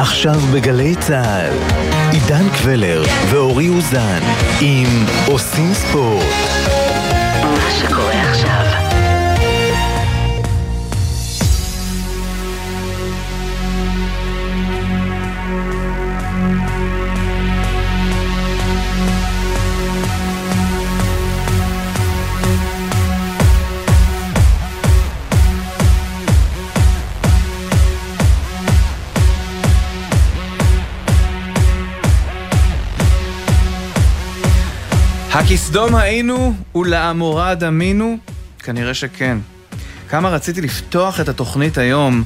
עכשיו בגלי צה"ל, עידן קבלר ואורי אוזן עם עושים ספורט. הכסדום היינו ולעמורה דמינו? כנראה שכן. כמה רציתי לפתוח את התוכנית היום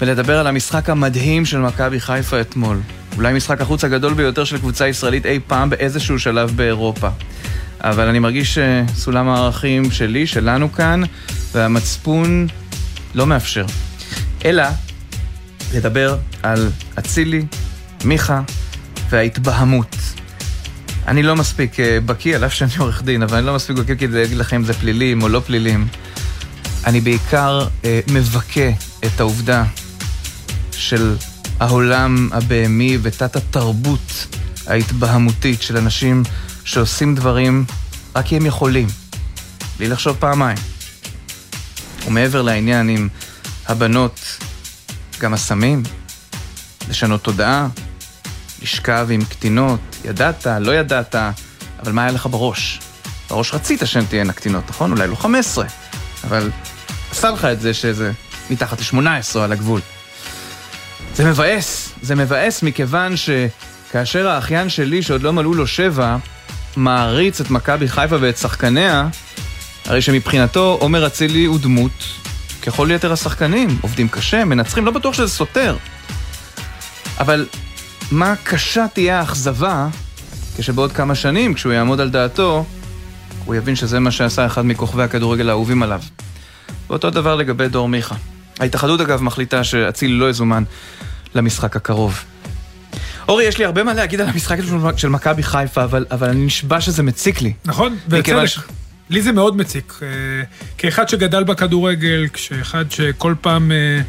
ולדבר על המשחק המדהים של מכבי חיפה אתמול. אולי משחק החוץ הגדול ביותר של קבוצה ישראלית אי פעם באיזשהו שלב באירופה. אבל אני מרגיש שסולם הערכים שלי, שלנו כאן, והמצפון לא מאפשר. אלא לדבר על אצילי, מיכה וההתבהמות. אני לא מספיק אה, בקיא, על אף שאני עורך דין, אבל אני לא מספיק בקיא כדי להגיד לכם אם זה פלילים או לא פלילים. אני בעיקר אה, מבכה את העובדה של העולם הבהמי ותת התרבות ההתבהמותית של אנשים שעושים דברים רק כי הם יכולים, בלי לחשוב פעמיים. ומעבר לעניין עם הבנות, גם הסמים, לשנות תודעה, לשכב עם קטינות, ידעת, לא ידעת, אבל מה היה לך בראש? בראש רצית שהן תהיינה קטינות, נכון? אולי לא 15, אבל עשה לך את זה שזה מתחת ל-18 על הגבול. זה מבאס, זה מבאס מכיוון שכאשר האחיין שלי, שעוד לא מלאו לו שבע, מעריץ את מכבי חיפה ואת שחקניה, הרי שמבחינתו עומר אצילי הוא דמות ככל יתר השחקנים, עובדים קשה, מנצחים, לא בטוח שזה סותר. אבל מה קשה תהיה האכזבה כשבעוד כמה שנים, כשהוא יעמוד על דעתו, הוא יבין שזה מה שעשה אחד מכוכבי הכדורגל האהובים עליו. ואותו דבר לגבי דור מיכה. ההתאחדות אגב מחליטה שאצילי לא יזומן למשחק הקרוב. אורי, יש לי הרבה מה להגיד על המשחק של מכבי חיפה, אבל, אבל אני נשבע שזה מציק לי. נכון, בצדק. ש... לי זה מאוד מציק. אה, כאחד שגדל בכדורגל, כאחד שכל פעם אה,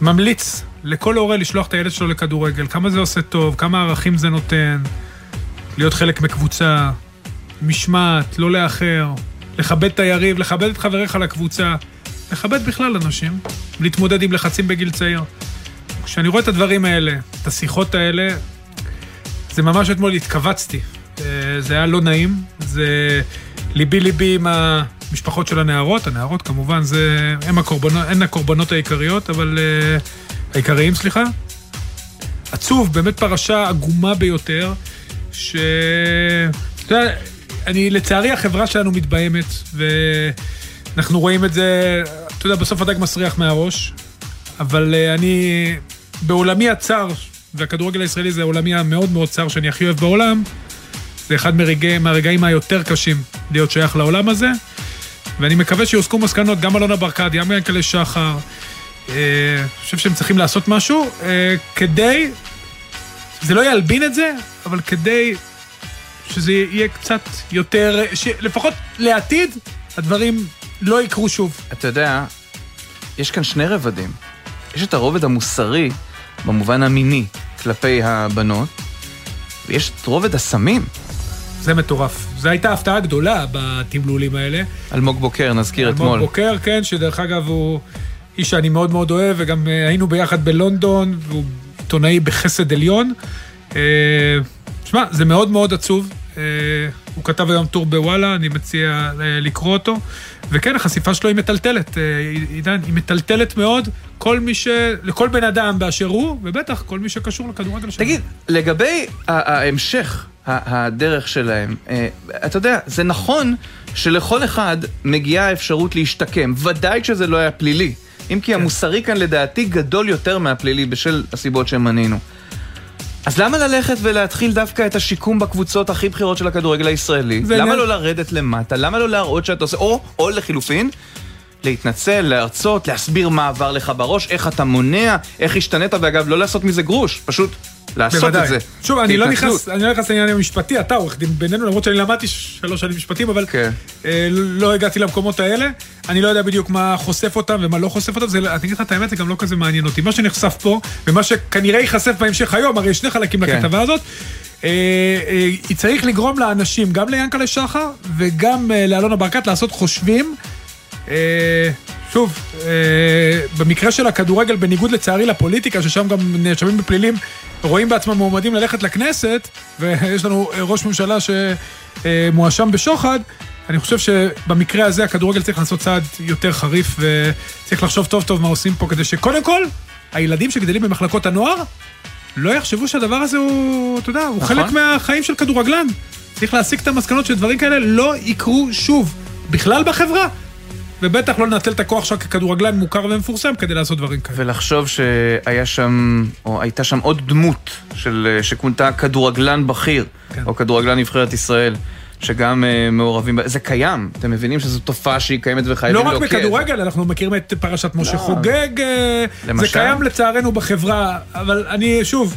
ממליץ לכל הורה לשלוח את הילד שלו לכדורגל, כמה זה עושה טוב, כמה ערכים זה נותן, להיות חלק מקבוצה, משמעת, לא לאחר, לכבד את היריב, לכבד את חבריך לקבוצה, לכבד בכלל אנשים, להתמודד עם לחצים בגיל צעיר. כשאני רואה את הדברים האלה, את השיחות האלה, זה ממש אתמול התכווצתי. אה, זה היה לא נעים, זה ליבי ליבי עם המשפחות של הנערות, הנערות כמובן, זה, הם הקורבנות, הן הקורבנות העיקריות, אבל... Uh, העיקריים, סליחה. עצוב, באמת פרשה עגומה ביותר, ש... אתה יודע, אני, לצערי החברה שלנו מתבהמת, ואנחנו רואים את זה, אתה יודע, בסוף הדג מסריח מהראש, אבל אה, אני, בעולמי הצר, והכדורגל הישראלי זה העולמי המאוד מאוד צר שאני הכי אוהב בעולם, זה אחד מרגע, מהרגעים היותר קשים להיות שייך לעולם הזה, ואני מקווה שיוסקו מסקנות גם אלונה ברקת, גם ינקלה שחר, אני חושב שהם צריכים לעשות משהו אה, כדי, זה לא ילבין את זה, אבל כדי שזה יהיה קצת יותר, לפחות לעתיד, הדברים לא יקרו שוב. אתה יודע, יש כאן שני רבדים. יש את הרובד המוסרי, במובן המיני, כלפי הבנות, ויש את רובד הסמים. זה מטורף. זו הייתה הפתעה גדולה בתמלולים האלה. אלמוג בוקר, נזכיר אתמול. אלמוג בוקר, כן, שדרך אגב הוא איש שאני מאוד מאוד אוהב, וגם אה, היינו ביחד בלונדון, והוא עיתונאי בחסד עליון. אה, שמע, זה מאוד מאוד עצוב. אה, הוא כתב היום טור בוואלה, אני מציע לקרוא אותו. וכן, החשיפה שלו היא מטלטלת, עידן, היא מטלטלת מאוד, כל מי ש... לכל בן אדם באשר הוא, ובטח כל מי שקשור לכדורגל שלנו. תגיד, לגבי ההמשך הדרך שלהם, אתה יודע, זה נכון שלכל אחד מגיעה האפשרות להשתקם, ודאי כשזה לא היה פלילי. אם כי המוסרי כאן לדעתי גדול יותר מהפלילי בשל הסיבות שמנינו. אז למה ללכת ולהתחיל דווקא את השיקום בקבוצות הכי בכירות של הכדורגל הישראלי? למה לא לרדת למטה? למה לא להראות שאתה עושה... או, או לחילופין, להתנצל, להרצות, להסביר מה עבר לך בראש, איך אתה מונע, איך השתנית, ואגב, לא לעשות מזה גרוש, פשוט לעשות בוודאי. את זה. שוב, אני לא. נכנס, אני לא נכנס לעניין המשפטי, אתה עורך דין בינינו, למרות שאני למדתי שלוש שנים משפטים, אבל כן. אה, לא הגעתי למקומות האלה. אני לא יודע בדיוק מה חושף אותם ומה לא חושף אותם, זה, אני אגיד לך את האמת, זה גם לא כזה מעניין אותי. מה שנחשף פה, ומה שכנראה ייחשף בהמשך היום, הרי יש שני חלקים כן. לכתבה הזאת, אה, אה, היא צריך לגרום לאנשים, גם ליענקלה שחר וגם אה, לאלונה ברקת, לעשות חושבים. אה, שוב, אה, במקרה של הכדורגל, בניגוד לצערי לפוליטיקה, ששם גם נאשמים בפלילים רואים בעצמם מועמדים ללכת לכנסת, ויש לנו ראש ממשלה שמואשם בשוחד, אני חושב שבמקרה הזה הכדורגל צריך לעשות צעד יותר חריף, וצריך לחשוב טוב טוב מה עושים פה, כדי שקודם כל, הילדים שגדלים במחלקות הנוער, לא יחשבו שהדבר הזה הוא, אתה יודע, הוא נכון. חלק מהחיים של כדורגלן. צריך להסיק את המסקנות שדברים כאלה לא יקרו שוב, בכלל בחברה. ובטח לא לנצל את הכוח שלך ככדורגלן מוכר ומפורסם כדי לעשות דברים כאלה. ולחשוב שהיה שם, או הייתה שם עוד דמות של, שכונתה כדורגלן בכיר, כן. או כדורגלן נבחרת ישראל, שגם uh, מעורבים, זה קיים, אתם מבינים שזו תופעה שהיא קיימת וחייבים לא רק להוקיע את זה. בכדורגל, אנחנו מכירים את פרשת משה לא. חוגג, אה, זה למשל? קיים לצערנו בחברה, אבל אני, שוב,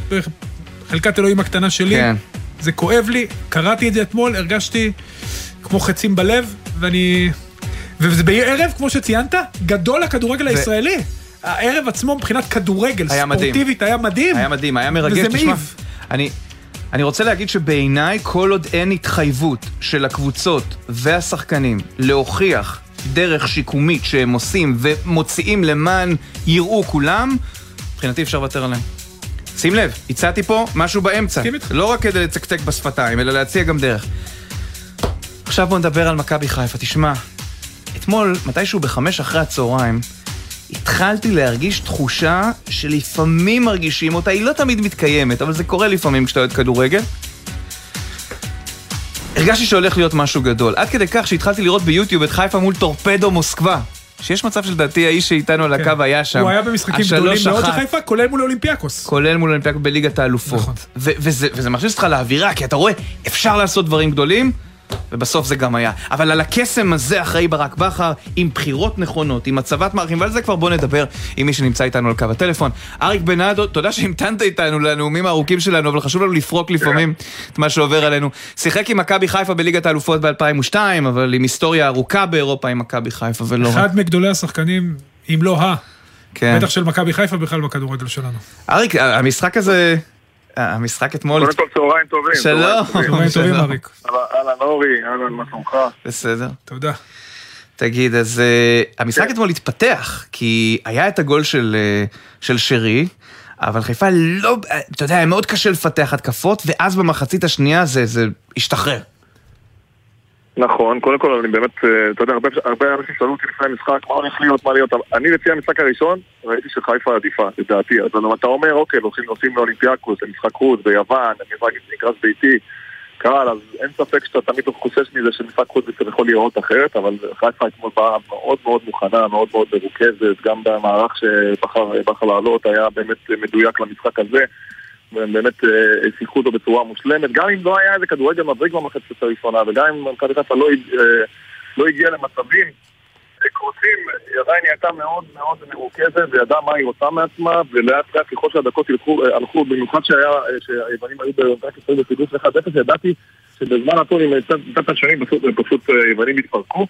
בחלקת אלוהים הקטנה שלי, כן. זה כואב לי, קראתי את זה אתמול, הרגשתי כמו חצים בלב, ואני... וזה בערב, כמו שציינת, גדול הכדורגל הישראלי. הערב עצמו מבחינת כדורגל, היה מדהים. ספורטיבית, היה מדהים. היה מדהים, היה מרגש, וזה. מעיב. אני, אני רוצה להגיד שבעיניי, כל עוד אין התחייבות של הקבוצות והשחקנים להוכיח דרך שיקומית שהם עושים ומוציאים למען יראו כולם, מבחינתי אפשר לוותר עליהם. שים לב, הצעתי פה משהו באמצע. לא רק כדי לצקצק בשפתיים, אלא להציע גם דרך. עכשיו בוא נדבר על מכבי חיפה. תשמע, אתמול, מתישהו בחמש אחרי הצהריים, התחלתי להרגיש תחושה שלפעמים מרגישים אותה, היא לא תמיד מתקיימת, אבל זה קורה לפעמים כשאתה אוהד כדורגל. הרגשתי שהולך להיות משהו גדול, עד כדי כך שהתחלתי לראות ביוטיוב את חיפה מול טורפדו מוסקבה. שיש מצב שלדעתי האיש שאיתנו על הקו היה שם. כן. הוא היה במשחקים גדולים מאוד של. חיפה, כולל מול אולימפיאקוס. כולל מול אולימפיאק בליגת האלופות. נכון. וזה, וזה מכניס אותך לאווירה, כי אתה רואה, אפשר לעשות דברים גדולים, ובסוף זה גם היה. אבל על הקסם הזה אחראי ברק בכר, עם בחירות נכונות, עם הצבת מערכים, ועל זה כבר בוא נדבר עם מי שנמצא איתנו על קו הטלפון. אריק בנאדו, תודה שהמתנת איתנו לנאומים הארוכים שלנו, אבל חשוב לנו לפרוק לפעמים את מה שעובר עלינו. שיחק עם מכבי חיפה בליגת האלופות ב-2002, אבל עם היסטוריה ארוכה באירופה עם מכבי חיפה, ולא רק. אחד מגדולי השחקנים, אם לא ה, כן. בטח של מכבי חיפה בכלל בכדורגל שלנו. אריק, המשחק הזה, המשחק אתמול... קודם כל צהריים טובים. שלום. צהריים טובים. אריק. אהלן, אורי, אהלן, מה שלומך? בסדר. תודה. תגיד, אז uh, המשחק אתמול התפתח, כי היה את הגול של, של שרי, אבל חיפה לא, אה, אתה יודע, היה מאוד קשה לפתח התקפות, ואז במחצית השנייה זה, זה השתחרר. נכון, קודם כל אני באמת, אה, אתה יודע, הרבה, הרבה אנשים שאלו אותי לפני המשחק, מה הולך להיות, מה להיות, אני לפי המשחק הראשון, ראיתי שחיפה עדיפה, לדעתי, אז אתה אומר, אוקיי, הולכים נוסעים לאולימפיאקוס, למשחק חוץ, ביוון, מגרש ביתי, קהל, אז אין ספק שאתה תמיד חושש מזה שמשחק חוץ זה יכול להיראות אחרת, אבל חיפה אתמול באה מאוד מאוד מוכנה, מאוד מאוד מרוכזת, גם במערך שבחר בחר לעלות היה באמת מדויק למשחק הזה. והם באמת אה, שיחקו אותו בצורה מושלמת, גם אם לא היה איזה כדורגל מבריק במחצית הראשונה, וגם אם מכבי חיפה לא, אה, לא הגיע למצבים אה, קרובים, היא עדיין הייתה מאוד מאוד מרוכזת, וידעה מה היא רוצה מעצמה, ולאט לאט ככל שהדקות הלכו, במיוחד שהיוונים היו במשחק ישראל בפיגוש 1-0, ידעתי שבזמן נתון עם צד השני פשוט, פשוט היוונים התפרקו.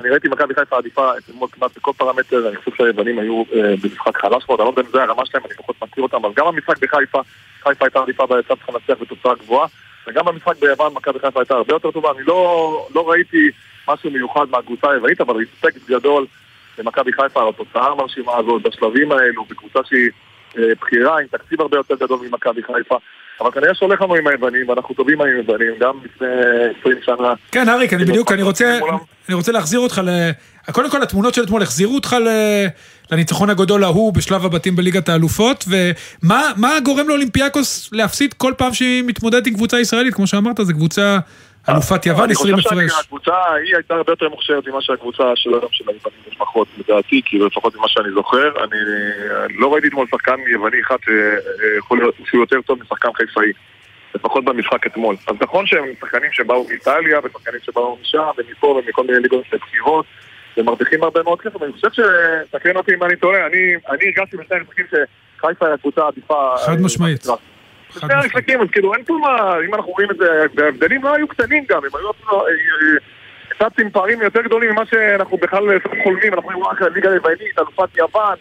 אני ראיתי מכבי חיפה עדיפה אתמול כמעט בכל פרמטר, אני חושב שהיוונים היו אה, במשחק חלש מאוד, אני לא יודע אם זה הרמה שלהם, אני פחות מכיר אותם, אבל גם במשחק בחיפה, חיפה הייתה עדיפה צריכה לנצח בתוצאה גבוהה, וגם במשחק ביוון מכבי חיפה הייתה הרבה יותר טובה, אני לא, לא ראיתי משהו מיוחד מהקבוצה היוונית, אבל רספקט גדול למכבי חיפה על התוצאה המרשימה הזאת, בשלבים האלו, בקבוצה שהיא אה, בכירה, עם תקציב הרבה יותר גדול ממכבי חיפה. אבל כנראה שהולך לנו עם היוונים, ואנחנו טובים עם היוונים, גם לפני 20 שנה. כן, אריק, אני בדיוק, אני רוצה. אני רוצה להחזיר אותך ל... קודם כל, התמונות של אתמול החזירו אותך ל... לניצחון הגדול ההוא בשלב הבתים בליגת האלופות, ומה מה גורם לאולימפיאקוס להפסיד כל פעם שהיא מתמודדת עם קבוצה ישראלית? כמו שאמרת, זו קבוצה אלופת יוון, 20 אני חושב הפרש. שהקבוצה ההיא הייתה הרבה יותר מוכשרת ממה שהקבוצה של היום של היוונים לפחות, לדעתי, כאילו לפחות ממה שאני זוכר. אני אה, לא ראיתי אתמול שחקן יווני אחד שיכול להיות שהוא יותר טוב משחקן חיפאי. לפחות במשחק אתמול. אז נכון שהם שחקנים שבאו מאיטליה, ושחקנים שבאו משם, ומפה ומכל מיני ליגות בחירות, ומרוויחים הרבה מאוד כסף, ואני חושב ש... תקן אותי אם אני טועה, אני הרגשתי בשני המשחקים שחיפה היא הקבוצה העדיפה... חד אה, משמעית. שני. המשחקים, אז כאילו אין פה מה, אם אנחנו רואים את זה, וההבדלים לא היו קטנים גם, הם היו אה, אה, קצת עם פערים יותר גדולים ממה שאנחנו בכלל אה, חולמים, אנחנו רואים רק ליגה היוונית, אלופת יוון,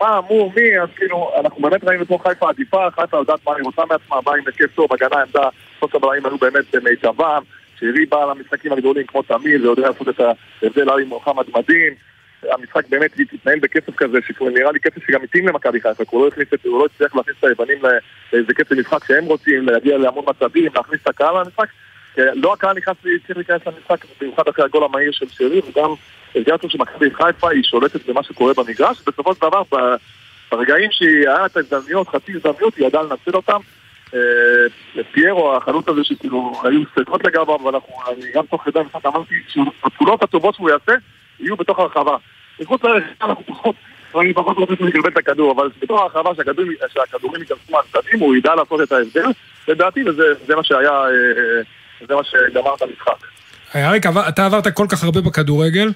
מה, מו, מי, אז כאילו, אנחנו באמת ראינו פה חיפה עדיפה, חיפה יודעת מה היא רוצה מעצמה, באה עם היקף טוב, הגנה עמדה, חוסר הבלמים היו באמת במיטבם, שירי בא למשחקים הגדולים כמו תמיד, ויודע לעשות את ההבדל עם מוחמד מדין, המשחק באמת התנהל בקצב כזה, שנראה לי קצב שגם התאים למכבי חיפה, הוא לא הכניס את- הוא לא הצליח להכניס את היוונים לאיזה קצב משחק שהם רוצים, להגיע להמון מצבים, להכניס את הקהל למשחק. לא הקהל נכנס, צריך להיכנס למשחק, במיוחד אחרי הגול המהיר של שרי, וגם הרגשנו שמכבי חיפה היא שולטת במה שקורה במגרש, בסופו של דבר, ברגעים שהיא היה את ההזדמנויות, חצי הזדמנויות, היא ידעה לנצל אותם. אה, פיירו, החלוץ הזה שכאילו היו ספקות לגביו, אבל אני גם תוך כדי המשחק אמרתי שהפעולות הטובות שהוא יעשה יהיו בתוך הרחבה. מחוץ לרחבה אנחנו פחות, אני פחות רוצה לקבל את הכדור, אבל בתוך הרחבה שהכדורים ייכנסו מהצדדים, הוא ידע לעשות את ההבדל, לדעתי, וזה זה מה שהיה, אה, אה, זה מה שגמר את המשחק. אריק, עבר- אתה עברת כל כך הרבה בכדורגל.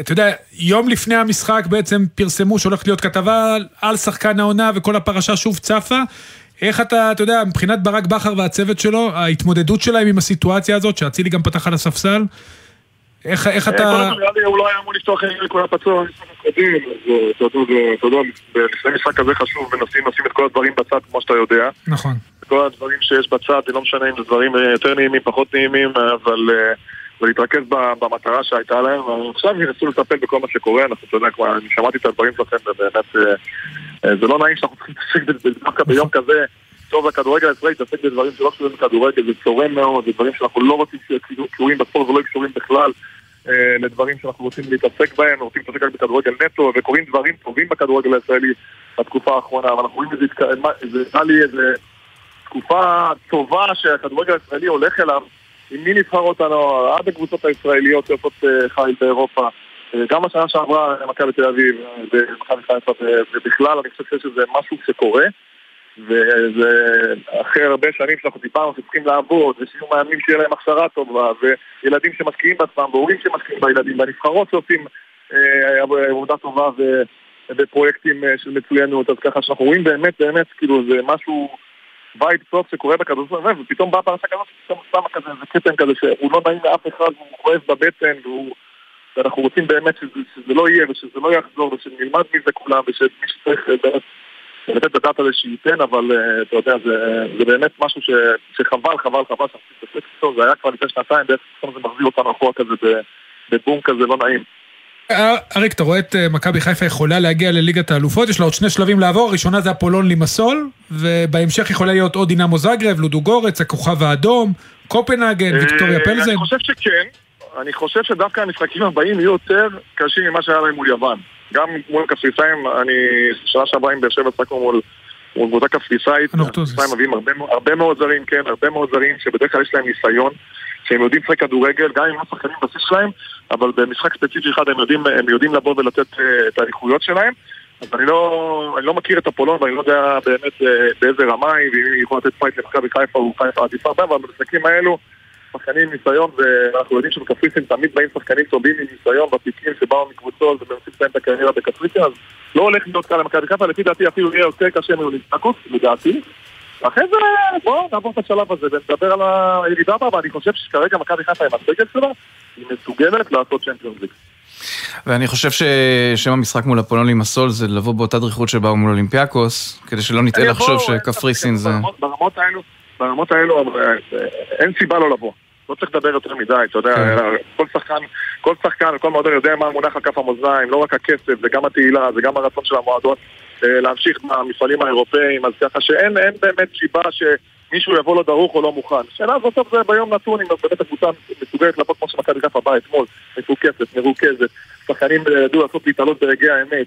אתה יודע, יום לפני המשחק בעצם פרסמו שהולכת להיות כתבה על שחקן העונה וכל הפרשה שוב צפה. איך אתה, אתה יודע, מבחינת ברק בכר והצוות שלו, ההתמודדות שלהם עם הסיטואציה הזאת, שאצילי גם פתח על הספסל, איך, איך אה, אתה... קודם כל, נראה לי הוא לא היה אמור לפתוח עם כל הפצוע במשחק הקודם, אז אה, אתה יודע, לפני משחק כזה חשוב, ונשים נשים את כל הדברים בצד כמו שאתה יודע. נכון. כל הדברים שיש בצד, זה לא משנה אם זה דברים אה, יותר נעימים, פחות נעימים, אבל... ולהתרכז במטרה שהייתה להם, ועכשיו ינסו לטפל בכל מה שקורה, אנחנו, אתה יודע, כבר, אני שמעתי את הדברים שלכם, ובאמת, זה לא נעים שאנחנו צריכים להתעסק בזה, דווקא ביום כזה, טוב לכדורגל הישראלי, להתעסק בדברים שלא קשורים לכדורגל, זה צורם מאוד, זה דברים שאנחנו לא רוצים שיהיו קשורים בספורט ולא קשורים בכלל לדברים שאנחנו רוצים להתעסק בהם, רוצים להתעסק רק בכדורגל נטו, וקורים דברים טובים בכדורגל הישראלי בתקופה האחרונה, אבל אנחנו רואים איזה, זה נראה לי איזה תקופה טובה שהכדורגל הישראלי הולך אליו, עם מי נבחרות הנוער, עד הקבוצות הישראליות שעושות אה, חיל באירופה. אה, גם בשנה שעברה מכבי תל אביב אה, חיפה, אה, ובכלל אני חושב שיש איזה משהו שקורה. וזה אחרי הרבה שנים שאנחנו דיברנו שצריכים לעבוד, ושיהיו מאמנים שיהיה להם הכשרה טובה, וילדים שמשקיעים בעצמם, והורים שמשקיעים בילדים, והנבחרות שעושים אה, עבודה טובה ו- בפרויקטים אה, של מצוינות, אז ככה שאנחנו רואים באמת, באמת, כאילו זה משהו בית סוף שקורה בכדורגל, ופתאום באה פרשה כזאת, פתאום שמה כזה, איזה כתם כזה, שהוא לא נעים לאף אחד, והוא כואב בבטן, והוא... ואנחנו רוצים באמת שזה, שזה לא יהיה, ושזה לא יחזור, ושנלמד מזה כולם, ושמי שצריך אה, לתת את הדעת הזה שייתן, אבל אה, אתה יודע, זה, זה באמת משהו ש, שחבל, חבל, חבל שאנחנו מתעסק איתו, זה היה כבר לפני שנתיים, בעצם פתאום זה מחזיר אותנו אחורה כזה בבום כזה לא נעים. אה, אריק, אתה רואה את אה, מכבי חיפה יכולה להגיע לליגת האלופות, יש לה עוד שני שלבים לעבור, הראשונה זה אפולון לימסול, ובהמשך יכולה להיות עוד דינמו זגרב, לודו גורץ, הכוכב האדום, קופנהגן, ויקטוריה פלזן. אני חושב שכן, אני חושב שדווקא המשחקים הבאים יהיו יותר קשים ממה שהיה להם מול יוון. גם מול הקפריסאים, אני שנה שעברה עם באר שבע שחקנו מול... מול קבוצה קפריסאית. הקפריסאים מביאים הרבה, הרבה מאוד זרים, כן, הרבה מאוד זרים שבדרך כלל יש להם ניסיון, שהם יודעים לשחק כדורגל, גם אם לא שחקנים בסיס שלהם, אבל במשחק ספציפי אחד הם יודעים, הם יודעים לבוא ולתת אה, את האיכויות שלהם. אז אני לא, אני לא מכיר את אפולון ואני לא יודע באמת אה, באיזה רמה היא, ואם היא יכולה לתת fight למכבי חיפה או חיפה עדיפה הרבה, אבל במשחקים האלו, שחקנים עם ניסיון, ואנחנו יודעים שבקפריסין תמיד באים שחקנים טובים עם ניסיון בפיקים שבאו מקבוצות ומנסים לסיים את הקריירה בקפריסין, אז לא הולך להיות קל למכבי חיפה, לפי דעתי אפילו יהיה יותר קשה מאולימפיאקוס, לדעתי. אחרי זה בואו נעבור את השלב הזה ונדבר על הירידה הבאה, ואני חושב שכרגע מכבי חיפה עם הסגל שלה, היא מסוגלת לעשות צ'מפיונס ליג. ואני חושב ששם המשחק מול אפולון לימסול זה לבוא באותה דריכות שבאו מול אולימפיאקוס, כדי שלא נטעה לחשוב שקפריסין זה... ברמות האלו, ברמות האלו אה, אין סיבה לא לבוא. לא צריך לדבר יותר מדי, אתה יודע, כן. כל שחקן, כל שחקן וכל מועדון יודע מה מונח על כף המאזניים, לא רק הכסף, זה גם התהילה, זה גם הרצון של המועדון אה, להמשיך במפעלים האירופאיים, אז ככה שאין אין באמת סיבה שמישהו יבוא לא דרוך או לא מוכן. השאלה הזאת בסוף זה ביום נתון, אם באמת הקבוצה מסוגלת לבוא כמו שמכבי חיפה באה אתמול, מפוקסת, מרוכזת, שחקנים אה, ידעו לעשות להתעלות ברגעי האמת,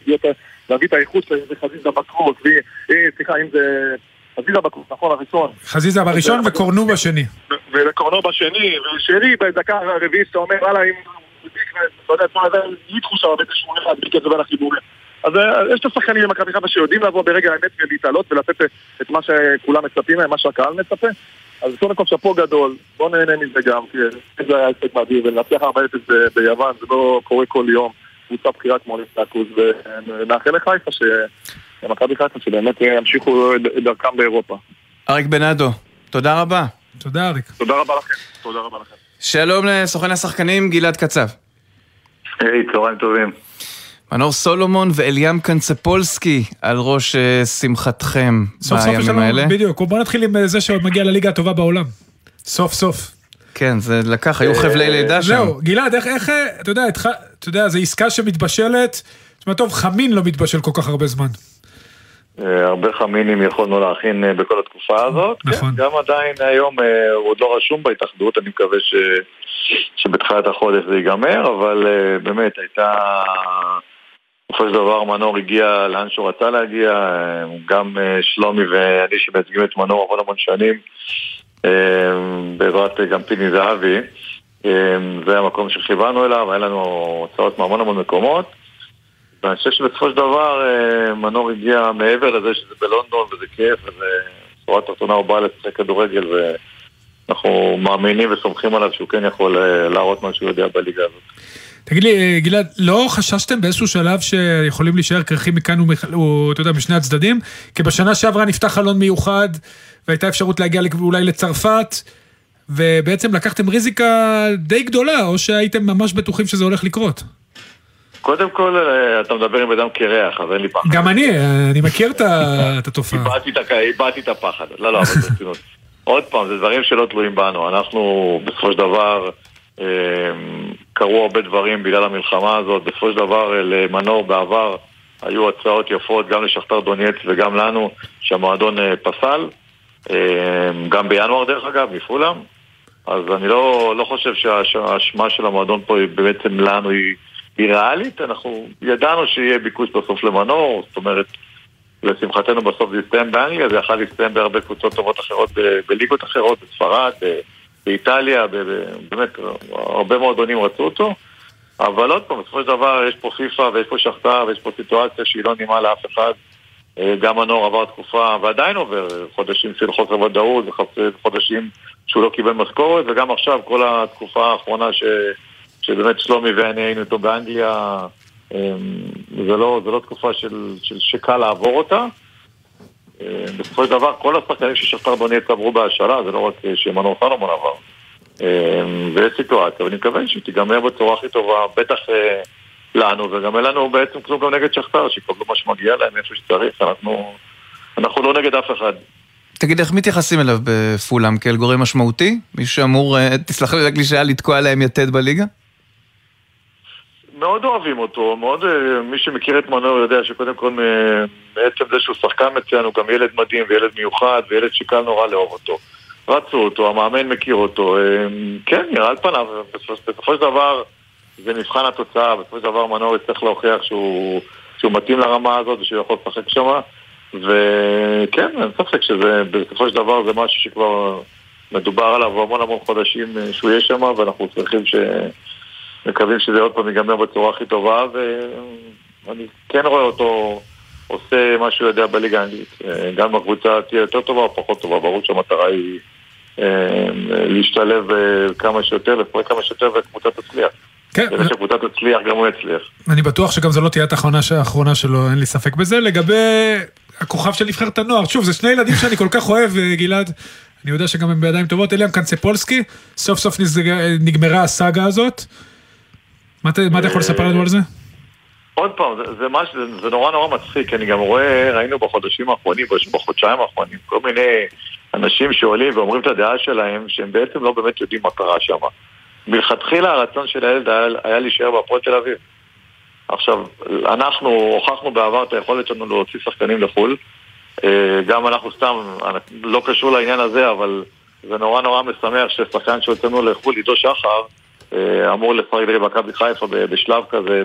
להביא את האיכות זה חזיזה אה, סליחה, אם זה חזיזה נכון, הראשון, חזיזה בראשון וקורנו בשני. וקורנו בשני, ושרי בדקה הרביעית שאתה אומר, וואלה, אם הוא אתה יודע, אתמול היה לי תחושה בבטן שהוא נראה הדליק את זה בין החיבורים. אז אה, יש את השחקנים במכבי חיפה שיודעים לבוא ברגע האמת ולהתעלות ולתת את מה שכולם מצפים להם, מה שהקהל מצפה. אז קודם כל שאפו גדול, בוא נהנה מזה גם, כי זה היה הישג מדהים, ולנצח 4-0 ב- ביוון זה לא קורה כל יום, קבוצה בכירה כמו ליסטקוס, ונאחל לחיפה ש... למכבי חיפה שבאמת אה, ימשיכו את דרכם באירופה. אריק בנאדו, תודה רבה. תודה, אריק. תודה רבה לכם. תודה רבה לכם. שלום לסוכן השחקנים גלעד קצב. היי, צהריים טובים. מנור סולומון ואליאם קנצפולסקי על ראש אה, שמחתכם סוף סוף יש בימים לנו, האלה. בדיוק, בוא נתחיל עם אה, זה שעוד מגיע לליגה הטובה בעולם. סוף סוף. כן, זה לקח, היו חבלי לידה שם. זהו, גלעד, איך, איך, אה, אתה יודע. אתה יודע, זו עסקה שמתבשלת. תשמע טוב, חמין לא מתבשל כל כך הרבה זמן. אה, הרבה חמינים יכולנו להכין אה, בכל התקופה הזאת. נכון. כן, גם עדיין היום אה, הוא עוד לא רשום בהתאחדות, אני מקווה ש... שבתחילת החודש זה ייגמר, אבל באמת הייתה... בסופו של דבר מנור הגיע לאן שהוא רצה להגיע, גם שלומי ואני שמייצגים את מנור המון המון שנים, בעזרת גם פיני זהבי. זה המקום שכיוונו אליו, היה לנו הוצאות מהמון המון מקומות. ואני חושב שבסופו של דבר אה, מנור הגיע מעבר לזה שזה בלונדון וזה כיף וזה בשורה תחתונה הוא בא לשחק כדורגל ואנחנו מאמינים וסומכים עליו שהוא כן יכול אה, להראות מה שהוא יודע בליגה הזאת. תגיד לי, אה, גלעד, לא חששתם באיזשהו שלב שיכולים להישאר קרחים מכאן ומכ- או, אתה יודע, משני הצדדים? כי בשנה שעברה נפתח חלון מיוחד, והייתה אפשרות להגיע אולי לצרפת, ובעצם לקחתם ריזיקה די גדולה, או שהייתם ממש בטוחים שזה הולך לקרות. קודם כל אה, אתה מדבר עם אדם קרח אז אין לי פחד. גם אני, אה, אני מכיר את התופעה. איבדתי את, הפחד. לא, לא, אבל ברצינות. עוד פעם, זה דברים שלא תלויים בנו. אנחנו, בסופו של דבר, אה, קרו הרבה דברים בגלל המלחמה הזאת. בסופו של דבר, למנור בעבר היו הצעות יפות גם לשכתר דונייץ וגם לנו, שהמועדון פסל. גם בינואר, דרך אגב, מפולם. אז אני לא, לא חושב שהאש- שהאשמה של המועדון פה היא בעצם לנו היא, היא ריאלית. אנחנו ידענו שיהיה ביקוש בסוף למנור, זאת אומרת... לשמחתנו בסוף זה הסתיים באנגליה, זה יכול להסתיים בהרבה קבוצות טובות אחרות ב- בליגות אחרות, בספרד, באיטליה, ב- באמת, הרבה מועדונים רצו אותו. אבל עוד פעם, בסופו של דבר יש פה פיפא ויש פה שחטה ויש פה סיטואציה שהיא לא נעימה לאף אחד. אה, גם הנוער עבר תקופה, ועדיין עובר חודשים של חוסר ודאות, וחצ- חודשים שהוא לא קיבל משכורת, וגם עכשיו, כל התקופה האחרונה ש... שבאמת שלומי ואני היינו איתו באנגליה, אמ, זה לא, זה לא תקופה של, של שקל לעבור אותה. אמ, בסופו של דבר, כל השחקנים ששכתר דונייץ עברו בהשאלה, זה לא רק אה, שמנור סלומון עבר. אמ, ויש סיטואציה, ואני מקווה שהיא תיגמר בצורה הכי טובה, בטח אה, לנו, וגם אין לנו בעצם כלום גם נגד שכתר, שיקבלו מה שמגיע להם איפה שצריך, אנחנו, אנחנו לא נגד אף אחד. תגיד, איך מתייחסים אליו בפולאם? כאל גורם משמעותי? מישהו שאמור, אה, תסלח לי לקלישאה, לתקוע להם יתד בליגה? מאוד אוהבים אותו, מאוד, אה, מי שמכיר את מנור יודע שקודם כל מ- מעצם זה שהוא שחקן מצוין, הוא גם ילד מדהים וילד מיוחד וילד שקל נורא לאהוב אותו. רצו אותו, המאמן מכיר אותו, אה, כן, נראה על פניו, בסופו- של דבר זה מבחן התוצאה, בסופו של דבר מנור יצטרך להוכיח שהוא, שהוא מתאים לרמה הזאת ושהוא יכול לשחק שמה, וכן, אין ספק שזה, בסופו של דבר זה משהו שכבר מדובר עליו המון המון חודשים אה, שהוא יהיה שם, ואנחנו צריכים ש... מקווים שזה עוד פעם ייגמר בצורה הכי טובה, ואני כן רואה אותו עושה מה שהוא יודע בליגה האנגלית. אה, גם אם הקבוצה תהיה יותר טובה או פחות טובה, ברור שהמטרה היא אה, להשתלב אה, כמה שיותר, לפרק כמה שיותר והקבוצה תצליח. כן, כדי שהקבוצה תצליח, גם הוא יצליח. אני בטוח שגם זו לא תהיה האחרונה האחרונה שלו, אין לי ספק בזה. לגבי הכוכב של נבחרת הנוער, שוב, זה שני ילדים שאני כל כך אוהב, גלעד. אני יודע שגם הם בידיים טובות. אליאם קנצפולסקי, סוף סוף נגמרה הסאגה הזאת. מה אתה יכול לספר לנו על זה? עוד פעם, זה, זה, מש, זה, זה נורא נורא מצחיק, אני גם רואה, ראינו בחודשים האחרונים, בחודשיים האחרונים, כל מיני אנשים שעולים ואומרים את הדעה שלהם, שהם בעצם לא באמת יודעים מה קרה שם. מלכתחילה הרצון של הילד היה, היה להישאר בהפועל תל אביב. עכשיו, אנחנו הוכחנו בעבר את היכולת שלנו להוציא שחקנים לחו"ל. אה, גם אנחנו סתם, לא קשור לעניין הזה, אבל זה נורא נורא משמח ששחקן שהוצאנו לחו"ל, עידו שחר, אמור לשחק נגד מכבי חיפה בשלב כזה